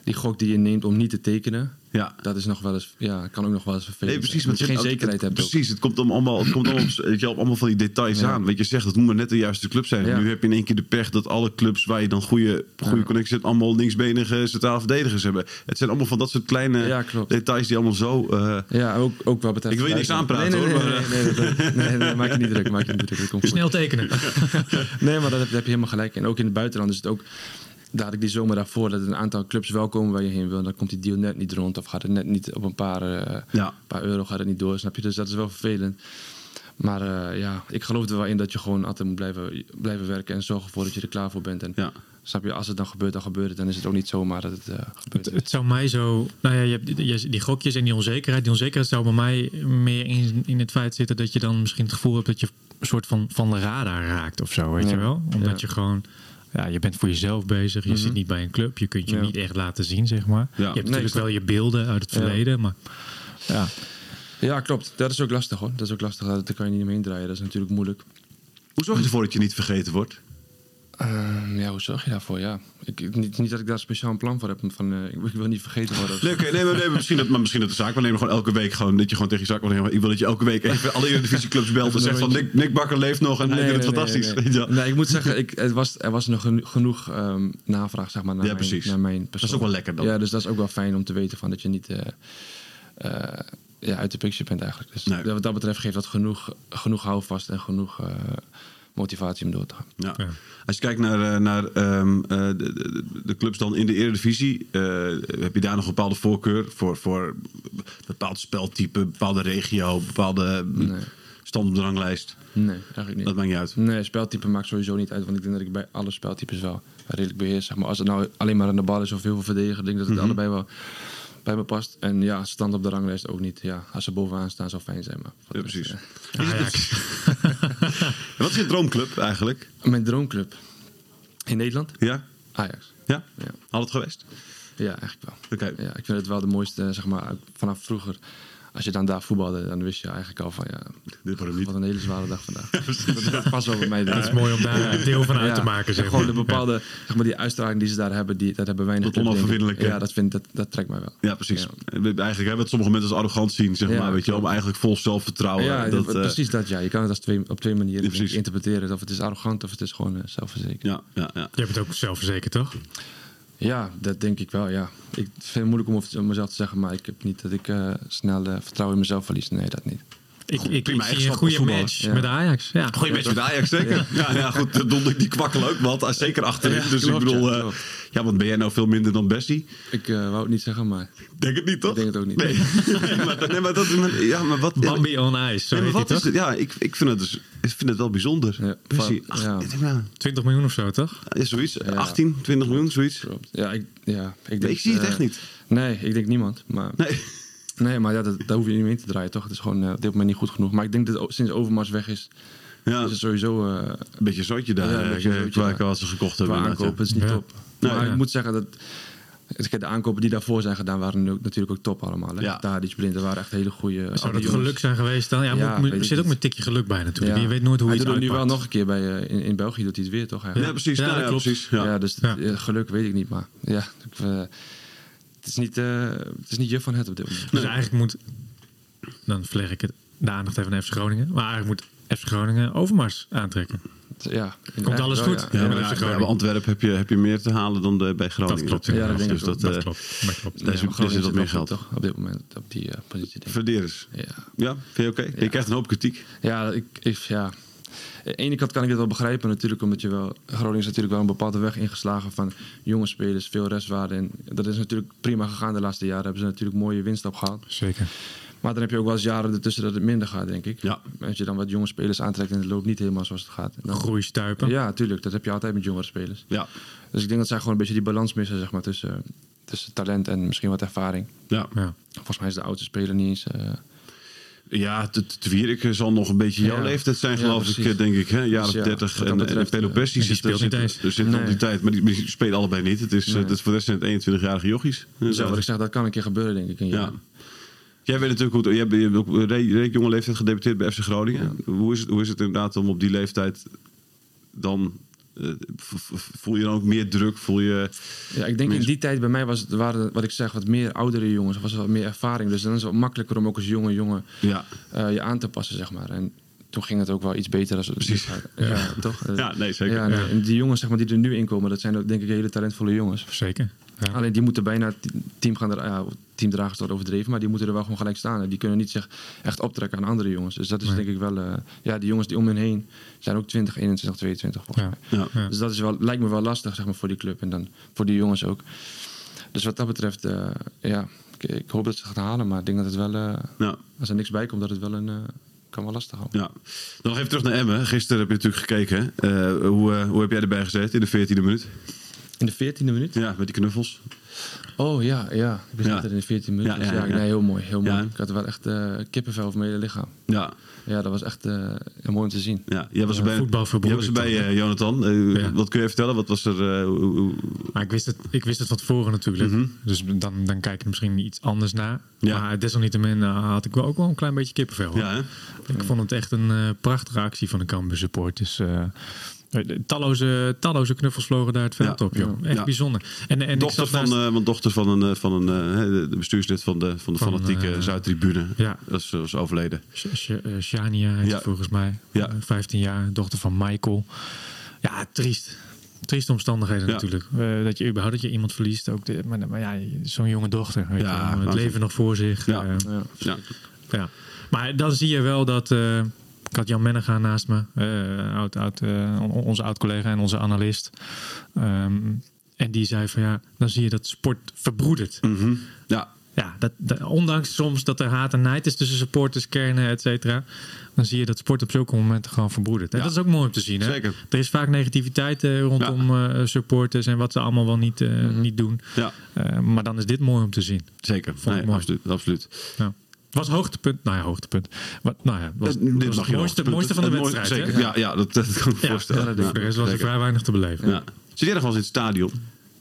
die gok die je neemt om niet te tekenen. ja. Dat is nog wel eens, ja, kan ook nog wel eens vervelend Nee, precies. zijn. want Dat je geen zekerheid het- hebt. ook. Precies, het komt om allemaal, het komt allemaal, allemaal van die details Ja. aan. Weet je, zegt, het moet maar net de juiste club zijn. Ja. Nu heb je in één keer de pech dat alle clubs waar je dan goede, goede Ja. connecties hebt, allemaal linksbenige centrale verdedigers hebben. Het zijn allemaal van dat soort kleine details die allemaal zo. eh, Ja, ook, ook wel betreft. Ik wil je niks aanpraten, nee, nee, hoor, Nee, maar- nee, maak je niet druk. Maak je niet druk. Snel tekenen. [LAUGHS] Nee, maar dat daar heb je helemaal gelijk. En ook in het buitenland is het ook. Daar had ik die zomer daarvoor dat een aantal clubs wel komen waar je heen wil. Dan komt die deal net niet rond. Of gaat het net niet op een paar, eh, Ja. paar euro gaat het niet door. Snap je? Dus dat is wel vervelend. Maar eh, ja, ik geloof er wel in dat je gewoon altijd moet blijven, blijven werken. En zorgen ervoor dat je er klaar voor bent. En ja. snap je, als het dan gebeurt, dan gebeurt het. Dan is het ook niet zomaar dat het eh, gebeurt. Het, het zou mij zo. Nou ja, je hebt die, je- die gokjes en die onzekerheid. Die onzekerheid zou bij mij meer in, in het feit zitten dat je dan misschien het gevoel hebt dat je een soort van van de radar raakt of zo. Weet Ja. je wel? Omdat Ja. je gewoon. Ja, je bent voor jezelf bezig. Je Mhm. zit niet bij een club. Je kunt je Ja. niet echt laten zien, zeg maar. Ja. Je hebt Nee, natuurlijk wel je beelden uit het Ja. verleden. Maar ja, Ja, klopt. Dat is ook lastig hoor. Dat is ook lastig. Daar kan je niet omheen draaien. Dat is natuurlijk moeilijk. Hoe zorg je ervoor dat je niet vergeten wordt? Ehm, ja, hoe zorg je daarvoor? Ja. Ik, niet, niet dat ik daar speciaal een plan voor heb. Van, eh, ik, wil- niet vergeten worden. Nee, nee, maar, nee, maar misschien, dat, maar misschien dat de zaak. We nemen gewoon elke week gewoon dat je gewoon tegen je zaak wil Ik wil dat je elke week even alle divisieclubs belt en zegt van Nick, Nick Bakker leeft nog en hij Nee, vindt het nee, fantastisch. Je nee. wel? Nee, ik moet zeggen, ik, het was, er was nog geno- genoeg ehm, navraag zeg maar, naar, Ja, mijn, naar mijn Dat persoon. is ook wel lekker dan. Ja, dus dat is ook wel fijn om te weten van dat je niet eh, ja, uit de picture bent eigenlijk. Dus Nee. wat dat betreft geeft dat genoeg, genoeg houvast en genoeg motivatie om door te gaan. Ja. Ja. Als je kijkt naar, eh, naar ehm, eh, de, de, de clubs dan in de Eredivisie, eh, heb je daar nog een bepaalde voorkeur voor, voor bepaald speltype, bepaalde regio, bepaalde Nee. stand op de ranglijst? Nee, eigenlijk niet. Dat maakt niet uit. Nee, speltype maakt sowieso niet uit. Want ik denk dat ik bij alle speltypes wel redelijk beheers. Zeg maar als het nou alleen maar aan de bal is of heel veel verdedigen, denk ik dat het Mhm. allebei wel bij me past. En ja, stand op de ranglijst ook niet. Ja, als ze bovenaan staan zou fijn zijn. Maar voor Ja, de rest, precies. Ajax. [LAUGHS] wat is je droomclub eigenlijk? Mijn droomclub in Nederland? Ja? Ajax. Ja? Ja. Het geweest? Ja, eigenlijk wel. Oké. Ja, ik vind het wel de mooiste, zeg maar, vanaf vroeger. Als je dan daar voetbalde, dan wist je eigenlijk al van ja, Dit wordt wat een hele zware dag vandaag. [LAUGHS] dat, dat past wel bij mij. Het is mooi om daar deel van uit te maken, zeg Gewoon de bepaalde, zeg maar, die uitstraling die ze daar hebben, die, dat hebben weinig Dat onoverwinnelijke. Ja, dat, vind, dat, dat trekt mij wel. Ja, precies. Ja. Eigenlijk hebben we het sommige mensen als arrogant zien, zeg Ja, maar. Weet je wel, maar eigenlijk vol zelfvertrouwen. Ja, dat, eh, precies dat. Ja. Je kan het als twee, op twee manieren interpreteren. Of het is arrogant of het is gewoon eh, zelfverzekerd. Ja, ja, ja. Je bent ook zelfverzekerd, toch? Ja, dat denk ik wel, ja. Ik vind het moeilijk om over mezelf te zeggen, maar ik heb niet dat ik eh, snel eh, vertrouwen in mezelf verlies. Nee, dat niet. Ik, ik, ik prima een goede match Ja. met Ajax. Ja. Goeie match met Ajax, zeker. Ja, ja, goed. Don, die kwakkel ook, want zeker achterin. Ja, dus klopt, ik bedoel, ja, eh, ja, want ben jij nou veel minder dan Bessie? Ik eh, wou het niet zeggen, maar Denk het niet, toch? ik denk het ook niet. Nee, [LAUGHS] [LAUGHS] nee, maar, nee, maar dat ja, maar wat... Bambi on ice, maar wat is het? Ja, ik, ik, vind het dus, ik vind het wel bijzonder. Ja, Bessie, van- ach, ja. ik denk, nou, 20 miljoen of zo, toch? ja, zoiets. 18, 20 miljoen, zoiets. Klopt. Ja, ik, ja, ik, denk, Nee, ik zie het eh, echt niet. Nee, ik denk niemand. Maar, Nee. Nee, maar ja, dat, daar hoef je niet mee in te draaien, toch? Het is gewoon eh, op dit moment niet goed genoeg. Maar ik denk dat sinds Overmars weg is, Ja, is het sowieso eh, een beetje zootje daar, Ja, een eh, zootje, qua, ja. qua wat ze gekocht hebben. qua aankopen. Het is niet Ja. top. Nee, maar ja. ik moet zeggen dat... De aankopen die daarvoor zijn gedaan waren natuurlijk ook top allemaal. Hè? Ja. Tadic, Blind, waren echt hele goede... Zou dat jongens. geluk zijn geweest dan? Ja, Ja, moet- er ik zit ook met een tikje geluk bij natuurlijk. Ja. Je weet nooit hoe Hij je doet het het nu wel nog een keer bij... in, in België doet hij het weer, toch? Ja, Eigenlijk? precies. Ja, dat ja, klopt. precies. Ja, Ja. dus Ja. eh, geluk weet ik niet, maar ja, ik, is niet, eh, het is niet je van het op dit moment. Dus eigenlijk moet, dan vleg ik het, de aandacht even naar FC Groningen. Maar eigenlijk moet FC Groningen Overmars aantrekken. Ja, Komt alles goed? Ja, Ja, Ja, ja, bij. Antwerpen heb je, heb je meer te halen dan de, bij Groningen. Dat klopt. Ja, dat ik dus dat, dat eh, klopt. Dat klopt. daar Groningen zit wat meer goed, geld. toch? Op dit moment op die eh, positie. Denk ik. Verderes. Ja, Ja, vind je oké? Je krijgt een hoop kritiek. ja, ik, ik, ja. Aan de ene kant kan ik het wel begrijpen natuurlijk, omdat je wel... Groningen is natuurlijk wel een bepaalde weg ingeslagen van jonge spelers, veel restwaarde. En dat is natuurlijk prima gegaan de laatste jaren. Hebben ze natuurlijk mooie winst opgehaald. Zeker. Maar dan heb je ook wel eens jaren ertussen dat het minder gaat, denk ik. Ja. Als je dan wat jonge spelers aantrekt en het loopt niet helemaal zoals het gaat. Dan, Groeistuipen. ja, tuurlijk. Dat heb je altijd met jongere spelers. Ja. Dus ik denk dat zij gewoon een beetje die balans missen zeg maar, tussen, tussen talent en misschien wat ervaring. Ja, Ja. Volgens mij is de oudste speler niet eens... eh, ja de Twierik zal nog een beetje jouw Ja. leeftijd zijn, Ja, geloof ik, denk ik. Hè? Jaren Dus ja, 30. wat dat En, betreft, en Pelopessi eh, zit, er zit, er zit Nee. die tijd. Maar die, die spelen allebei niet. Het is, eh, Nee. dat voor de rest zijn het 21-jarige jochies. zo, wat ik zeg, dat kan een keer gebeuren, denk ik. Ja. Jij weet natuurlijk goed, je hebt, op redelijk jonge leeftijd gedebuteerd bij FC Groningen. Hoe, is het, hoe is het inderdaad om op die leeftijd dan... eh, voel je dan ook meer druk? Voel je... Ja, ik denk in die tijd bij mij was het, waren, wat ik zeg, wat meer oudere jongens. Was wat meer ervaring. Dus dan is het wat makkelijker om ook als jonge jongen Ja, eh, je aan te passen, zeg maar. En toen ging het ook wel iets beter. Als het Precies. Ja, toch? [LAUGHS] Ja nee, zeker. Ja, nee. En die jongens zeg maar, die er nu in komen, dat zijn ook denk ik hele talentvolle jongens. Zeker. Ja. Alleen die moeten bijna het team gaan ja, teamdragers overdreven, maar die moeten er wel gewoon gelijk staan. En die kunnen niet zich echt optrekken aan andere jongens. Dus dat is Nee. denk ik wel. eh, ja, die jongens die om hen heen zijn ook 20, 21, 22 volgens Ja. Ja. Ja. Dus dat is wel, lijkt me wel lastig zeg maar, voor die club en dan voor die jongens ook. Dus wat dat betreft, eh, ja, ik, ik hoop dat ze het gaan halen, maar ik denk dat het wel, eh, Ja. als er niks bij komt, dat het wel een, eh, kan wel lastig houden. Ja. Dan nog even terug naar Emmen. Gisteren heb je natuurlijk gekeken. Eh, hoe, hoe heb jij erbij gezeten in de 14e minuut? In de 14e minuut? Ja, met die knuffels. Oh ja, ja. Ik dat er in de 14 minuten. Ja, dus ja, Ja, ja. Nee, heel mooi. Heel mooi. Ja. Ik had wel echt eh, kippenvel over mijn hele lichaam. Ja, Ja, dat was echt eh, heel mooi om te zien. ja. Jij was Ja, erbij, voetbal jij was hè? eh, Jonathan. Eh, Ja. Wat kun je vertellen? Wat was er... eh, Maar ik wist het, ik wist het van tevoren natuurlijk. Dus dan, dan kijk ik er misschien iets anders naar. Ja. Maar desalniettemin had ik wel ook wel een klein beetje kippenvel. ja, hè? Ik vond het echt een eh, prachtige actie van de Cambuur supporters. eh talloze, talloze knuffels vlogen daar het veld Ja. op, joh. Echt Ja. bijzonder. En, en ik Dochter zat van, naast... eh, want dochter van een, eh, van een eh, de bestuurslid van de, van de Van, fanatieke eh, Zuidtribune. ja. Dat is, is overleden. Sh- Sh- eh, Shania heet Ja. ze volgens mij. Ja. Eh, 15 jaar, dochter van Michael. Ja, triest. Trieste omstandigheden Ja. natuurlijk. Eh, dat je überhaupt dat je iemand verliest. Ook de, maar, maar ja, zo'n jonge dochter. Weet Ja, je, wel. het leven nog voor zich. Ja. Eh, Ja. Ja. ja. Maar dan zie je wel dat... eh, ik had Jan Mennegaan naast me. eh, oud, oud, eh, on- onze oud-collega en onze analist. Ehm, en die zei van ja, dan zie je dat sport verbroedert. Mhm. ja. Ja, dat, dat- ondanks soms dat er haat en nijd is tussen supporters, kernen, et cetera. Dan zie je dat sport op zulke momenten gewoon verbroedert. En Ja. dat is ook mooi om te zien. Hè? Zeker. Er is vaak negativiteit eh, rondom eh, supporters en wat ze allemaal wel niet, eh, niet doen. Ja, maar dan is dit mooi om te zien. zeker. Vond ik Nee, mooi. absoluut, absoluut. Ja. Was hoogtepunt, nou ja, hoogtepunt. Wat, nou ja, was, Dat- dit was mag het je mooiste, van de wedstrijd. Zeker, ja, ja dat, dat kan ik me Ja, voorstellen. ja, Ja, rest was er zeker. vrij weinig te beleven. Ja. Zit jij nog wel eens in het stadion?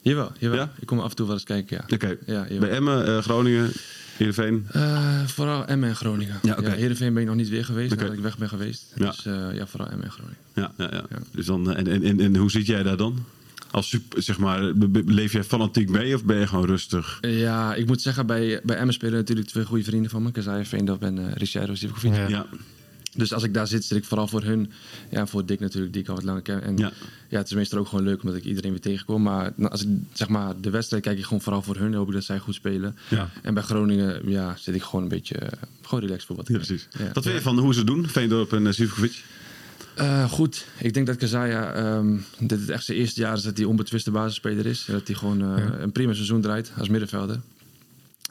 Jawel, jawel. Ja? Ik kom af en toe wel eens kijken, ja. Oké. Bij Emmen, eh, Groningen, Heerenveen. Eh, vooral Emmen en Groningen. Ja, oké. Heerenveen ben ik nog niet weer geweest, Oké. nadat ik weg ben geweest. Ja. Dus eh, ja, vooral Emmen en Groningen. Ja, ja, ja. Ja. Dus dan, en, en, en, en hoe zit jij daar dan? Als super, zeg maar, leef jij fanatiek mee of ben je gewoon rustig? Ja, ik moet zeggen, bij, bij Emmen spelen natuurlijk twee goede vrienden van me. Kazaya Veendorp en uh, Richard Zivkovic. Ja. Ja. Dus als ik daar zit, zit ik vooral voor hun. Ja, voor Dick natuurlijk, die ik al wat langer ken. En Ja. ja. het is meestal ook gewoon leuk omdat ik iedereen weer tegenkom. Maar nou, als ik zeg maar de wedstrijd kijk ik gewoon vooral voor hun. Dan hoop ik dat zij goed spelen. Ja. En bij Groningen ja, zit ik gewoon een beetje uh, gewoon relaxed voor wat ik Ja, precies. Ja. Wat vind je van hoe ze doen, Veendorp en uh, Sivkovic? Uh, goed, ik denk dat Kazaya um, dit het echt zijn eerste jaar is dat hij onbetwiste basisspeler is. Dat hij gewoon uh, ja. een prima seizoen draait als middenvelder.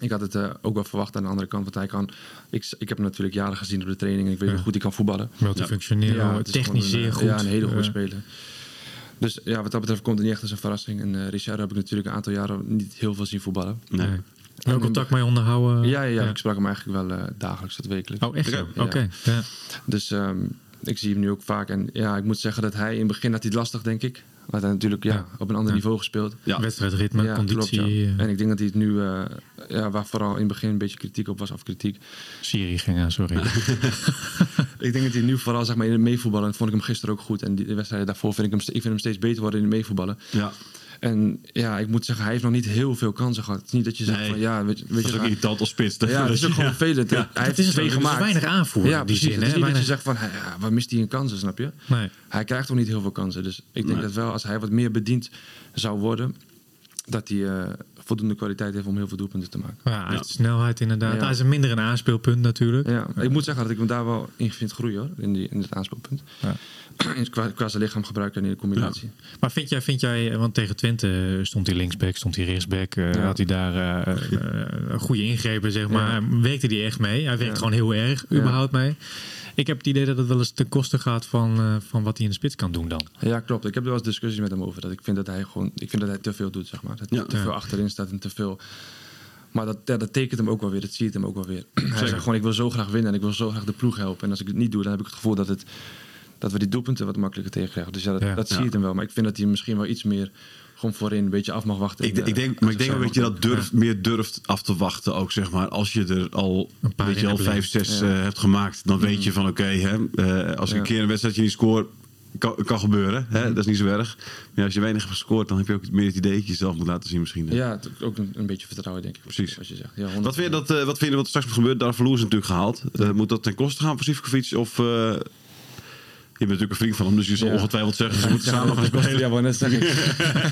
Ik had het uh, ook wel verwacht aan de andere kant, want hij kan. Ik, ik heb hem natuurlijk jaren gezien op de training en ik weet ja. hoe goed hij kan voetballen. Multifunctioneel, ja, technisch zeer goed. Ja, een hele goede speler. Dus ja, wat dat betreft komt het niet echt als een verrassing. En uh, Richard heb ik natuurlijk een aantal jaren niet heel veel zien voetballen. Nee. nee. Wel contact mee onderhouden? Ja, ja, ja, ik sprak hem eigenlijk wel uh, dagelijks tot wekelijks. Oh, echt? Oké. Okay. Ja. Dus um, ik zie hem nu ook vaak. En ja, ik moet zeggen dat hij in het begin had hij het lastig, denk ik. Had hij natuurlijk ja, ja. op een ander ja. niveau gespeeld. Ja. Wedstrijdritme, ja, conditie. Klopt, ja. En ik denk dat hij het nu, uh, ja, waar vooral in het begin een beetje kritiek op was, of kritiek. Siri ging aan, sorry. [LAUGHS] ik denk dat hij nu vooral zeg maar, in het meevoetballen, vond ik hem gisteren ook goed. En die wedstrijden daarvoor vind ik hem, ik vind hem steeds beter worden in het meevoetballen. Ja. En ja, ik moet zeggen, hij heeft nog niet heel veel kansen gehad. Het is niet dat je zegt nee. van ja, weet, weet dat je, is ook irritant als spits. Ja, het is ook gewoon. Ja. Hij twee gemaakt. weinig aanvoer. Ja, precies. Zin, het is niet weinig... dat je zegt van, ja, waar mist hij een kansen, snap je? Nee. Hij krijgt toch niet heel veel kansen. Dus ik denk nee. dat wel, als hij wat meer bediend zou worden, dat hij uh, voldoende kwaliteit heeft om heel veel doelpunten te maken. Ja, snelheid inderdaad. Ja. Hij is een minder een aanspeelpunt natuurlijk. Ja, ik moet zeggen dat ik hem daar wel in vind groeien hoor, in, die, in het aanspeelpunt. Ja. [CLEARS THROAT] qua, qua zijn lichaam gebruiken en in de combinatie. Ja. Maar vind jij, vind jij, want tegen Twente stond hij linksback, stond hij rechtsback, uh, ja. had hij daar uh, uh, goede ingrepen, zeg maar. Ja. Werkte hij echt mee? Hij werkt gewoon heel erg, überhaupt mee. Ik heb het idee dat het wel eens ten koste gaat van, van wat hij in de spits kan doen dan. Ja, klopt. Ik heb er wel eens discussies met hem over. Dat ik vind dat hij gewoon, ik vind dat hij te veel doet, zeg maar. Dat hij te veel achterin staat en te veel. Maar dat, ja, dat tekent hem ook wel weer, dat ziet hem ook wel weer. [CLEARS THROAT] Hij zegt gewoon, ik wil zo graag winnen en ik wil zo graag de ploeg helpen. En als ik het niet doe, dan heb ik het gevoel dat het dat we die doelpunten wat makkelijker tegenkrijgen. Dus ja, dat, ja, dat zie je ja. hem wel. Maar ik vind dat hij misschien wel iets meer gewoon voorin een beetje af mag wachten. Ik, ik denk, maar ik denk dat je dat durft, ja. meer durft af te wachten ook, zeg maar. Als je er al, een paar weet je, al vijf, zes uh, hebt gemaakt, dan weet je van oké, okay, uh, als ik een keer een wedstrijdje niet scoor, kan, kan gebeuren. Hè? Dat is niet zo erg. Maar als je weinig hebt gescoord, dan heb je ook meer het idee dat je jezelf moet laten zien misschien. Ja, ook een, een, beetje vertrouwen denk ik. Precies. Als je zegt. Ja, wat, vind je dat, uh, wat vind je wat er straks moet gebeuren? Daar verloor is natuurlijk gehaald. Uh, moet dat ten koste gaan voor Sivkovic? Of uh, bent natuurlijk een vriend van hem, dus je zal ja. ongetwijfeld zeggen ze moeten samen [LAUGHS] gaan spelen. [LAUGHS] Ja, maar net zeg ik.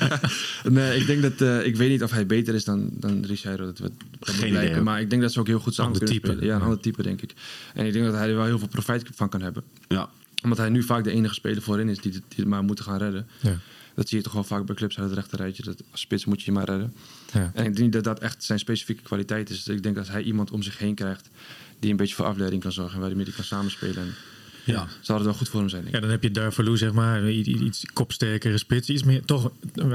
[LAUGHS] nee, ik denk dat uh, ik weet niet of hij beter is dan, dan Richard. Dat, dat Geen idee. Maar ik denk dat ze ook heel goed samen ander kunnen type. spelen. Ja, een ander type denk ik. En ik denk dat hij er wel heel veel profijt van kan hebben. Ja. Omdat hij nu vaak de enige speler voorin is die, die het maar moeten gaan redden. Ja. Dat zie je toch wel vaak bij clubs uit het rechterrijtje. Dat als spits moet je je maar redden. Ja. En ik denk dat dat echt zijn specifieke kwaliteit is. Ik denk dat hij iemand om zich heen krijgt die een beetje voor afleiding kan zorgen. En waarmee hij kan samenspelen. Ja. Zou het wel goed voor hem zijn. Ja, dan heb je Darvalu, zeg maar, iets kopsterkere spits. Iets meer, toch,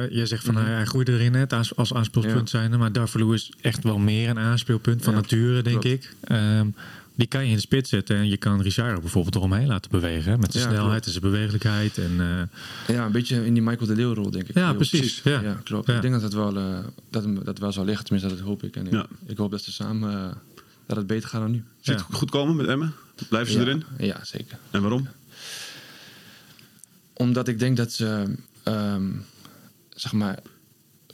je zegt van mm -hmm. hij groeide erin net als, als aanspeelpunt ja. zijn. Maar Darvalu is echt wel meer een aanspeelpunt van ja, nature, denk klopt. ik. Um, die kan je in de spits zetten en je kan Richard bijvoorbeeld eromheen laten bewegen. Met zijn ja, snelheid klopt. en zijn bewegelijkheid. En, uh... Ja, een beetje in die Michael de Leeuw rol, denk ik. Ja, Heel precies. precies. Ja. ja. klopt. Ja. Ik denk dat het wel, uh, dat, dat wel zal liggen, tenminste dat hoop ik. En ja. ik, ik hoop dat ze samen uh, dat het beter gaat dan nu. Ziet het goed komen met Emmen? Blijven ze erin? Ja, zeker. En waarom? Omdat ik denk dat ze, um, zeg maar,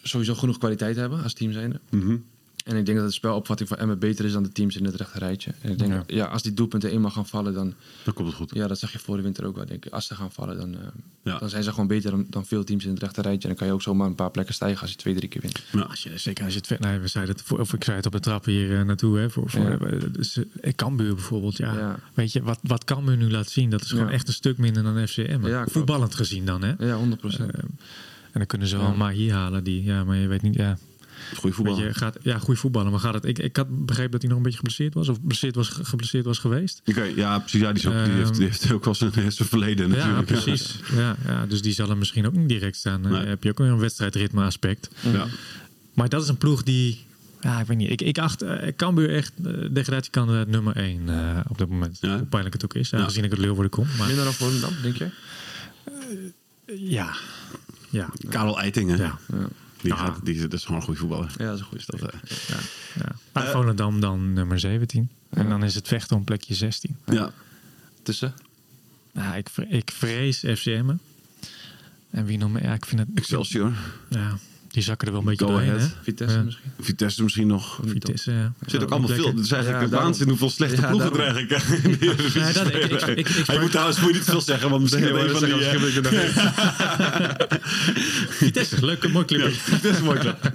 sowieso genoeg kwaliteit hebben als team zijnde. Mm -hmm. En ik denk dat de spelopvatting van Emmen beter is dan de teams in het rechte rijtje. En ik denk, ja. ja, als die doelpunten eenmaal gaan vallen, dan... Dan komt het goed. Ja, dat zag je voor de winter ook wel, denk ik. Als ze gaan vallen, dan, uh, ja. dan zijn ze gewoon beter dan, dan, veel teams in het rechte rijtje. En dan kan je ook zomaar een paar plekken stijgen als je twee, drie keer wint. Ja. Als je, zeker als je het... Nee, we zeiden het, voor, of ik zei het op de trap hier uh, naartoe, hè. Voor, voor, ja. dus, uh, Cambuur bijvoorbeeld, ja. ja. Weet je, wat, wat Cambuur nu laat zien, dat is gewoon echt een stuk minder dan FCM. Ja, Voetballend gezien dan, hè. Ja, 100 procent. en dan kunnen ze wel maar hier halen, die... Ja, maar je weet niet... Ja, Goeie voetballer. Je, gaat, ja, goede voetballer. Maar gaat het, ik, ik had begrepen dat hij nog een beetje geblesseerd was. Of geblesseerd was, geblesseerd was geweest. Okay, ja, precies. Ja, die, is ook, um, die, heeft, die heeft ook wel zijn, zijn verleden natuurlijk. Ja, precies. Ja, ja, dus die zal er misschien ook niet direct staan. Dan nee. heb je ook weer een wedstrijdritme aspect. Ja. Maar dat is een ploeg die... Ja, ik weet niet. Ik, ik acht uh, Cambuur echt uh, degradatiekandidaat nummer 1 uh, op dit moment. Ja. Hoe pijnlijk het ook is. Ja. Aangezien ik het Leeuwarden kom. Maar, Minder dan Volendam, denk jij? ja. Ja. Karel Eitingen. Ja. Die, Ja. gaat, die, dat is gewoon een goede voetballer. Ja, dat is een goede eh, ja. ja. Maar Volendam dan nummer 17. En dan is het vechten om plekje 16. ja. Tussen? Nou, ik, ik vrees FCM. En wie nog meer? Ja, ik vind het... Excelsior. Ja, die zakken er wel een beetje doorheen. Ahead. Hè? Vitesse Ja. misschien? Vitesse misschien nog. Er Vitesse, ja. zit ook allemaal veel. Het is eigenlijk Ja, waanzin hoeveel slechte Ja, ploegen er daarom. eigenlijk in de Eredivisie Ja, dat- ik- ik- Hij moet trouwens moet niet veel zeggen, want misschien Nee, een van die... eh. [LAUGHS] Vitesse is leuk, een mooi club. Vitesse mooi club. [LAUGHS]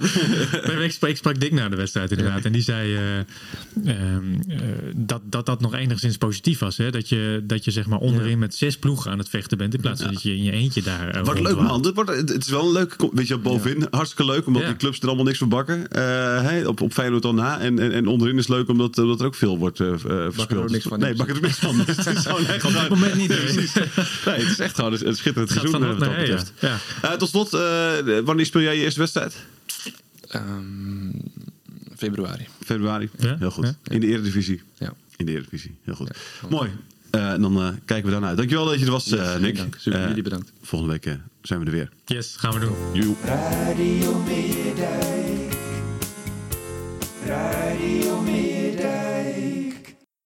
Ik, sprak, ik sprak Dick na de wedstrijd inderdaad. En die zei eh, ehm, eh, dat, dat dat nog enigszins positief was. Hè? Dat, je, dat je zeg maar onderin met zes ploegen aan het vechten bent. In plaats van dat je in je eentje daar Wordt leuk man. Het is wel een leuk, weet je, bovenin hartstikke leuk, omdat Ja. die clubs er allemaal niks van bakken. Eh, op, op Feyenoord dan na. En, en, en onderin is leuk omdat, omdat er ook veel wordt eh eh, verspeeld. ook niks van, Nee, nee, bakken er niks van. Het is gewoon echt Op dit gewoon- moment niet. nee. Precies. Nee, het is echt gewoon een, een schitterend seizoen eh, wat dat ja. betreft. ja. Eh, tot slot, eh, wanneer speel jij je eerste wedstrijd? Ehm, februari. Februari. Ja? Heel goed. Ja. In de Eredivisie. Ja. In de Eredivisie. Heel goed. Ja. Mooi. Eh, dan eh, kijken we daarna uit. Dankjewel dat je er was, Yes, eh, Nick. dank. Super, Eh, jullie bedankt. Volgende week eh, zijn we er weer. Yes, gaan we doen. Joe. Radio Meerdijk. Radio Meerdijk.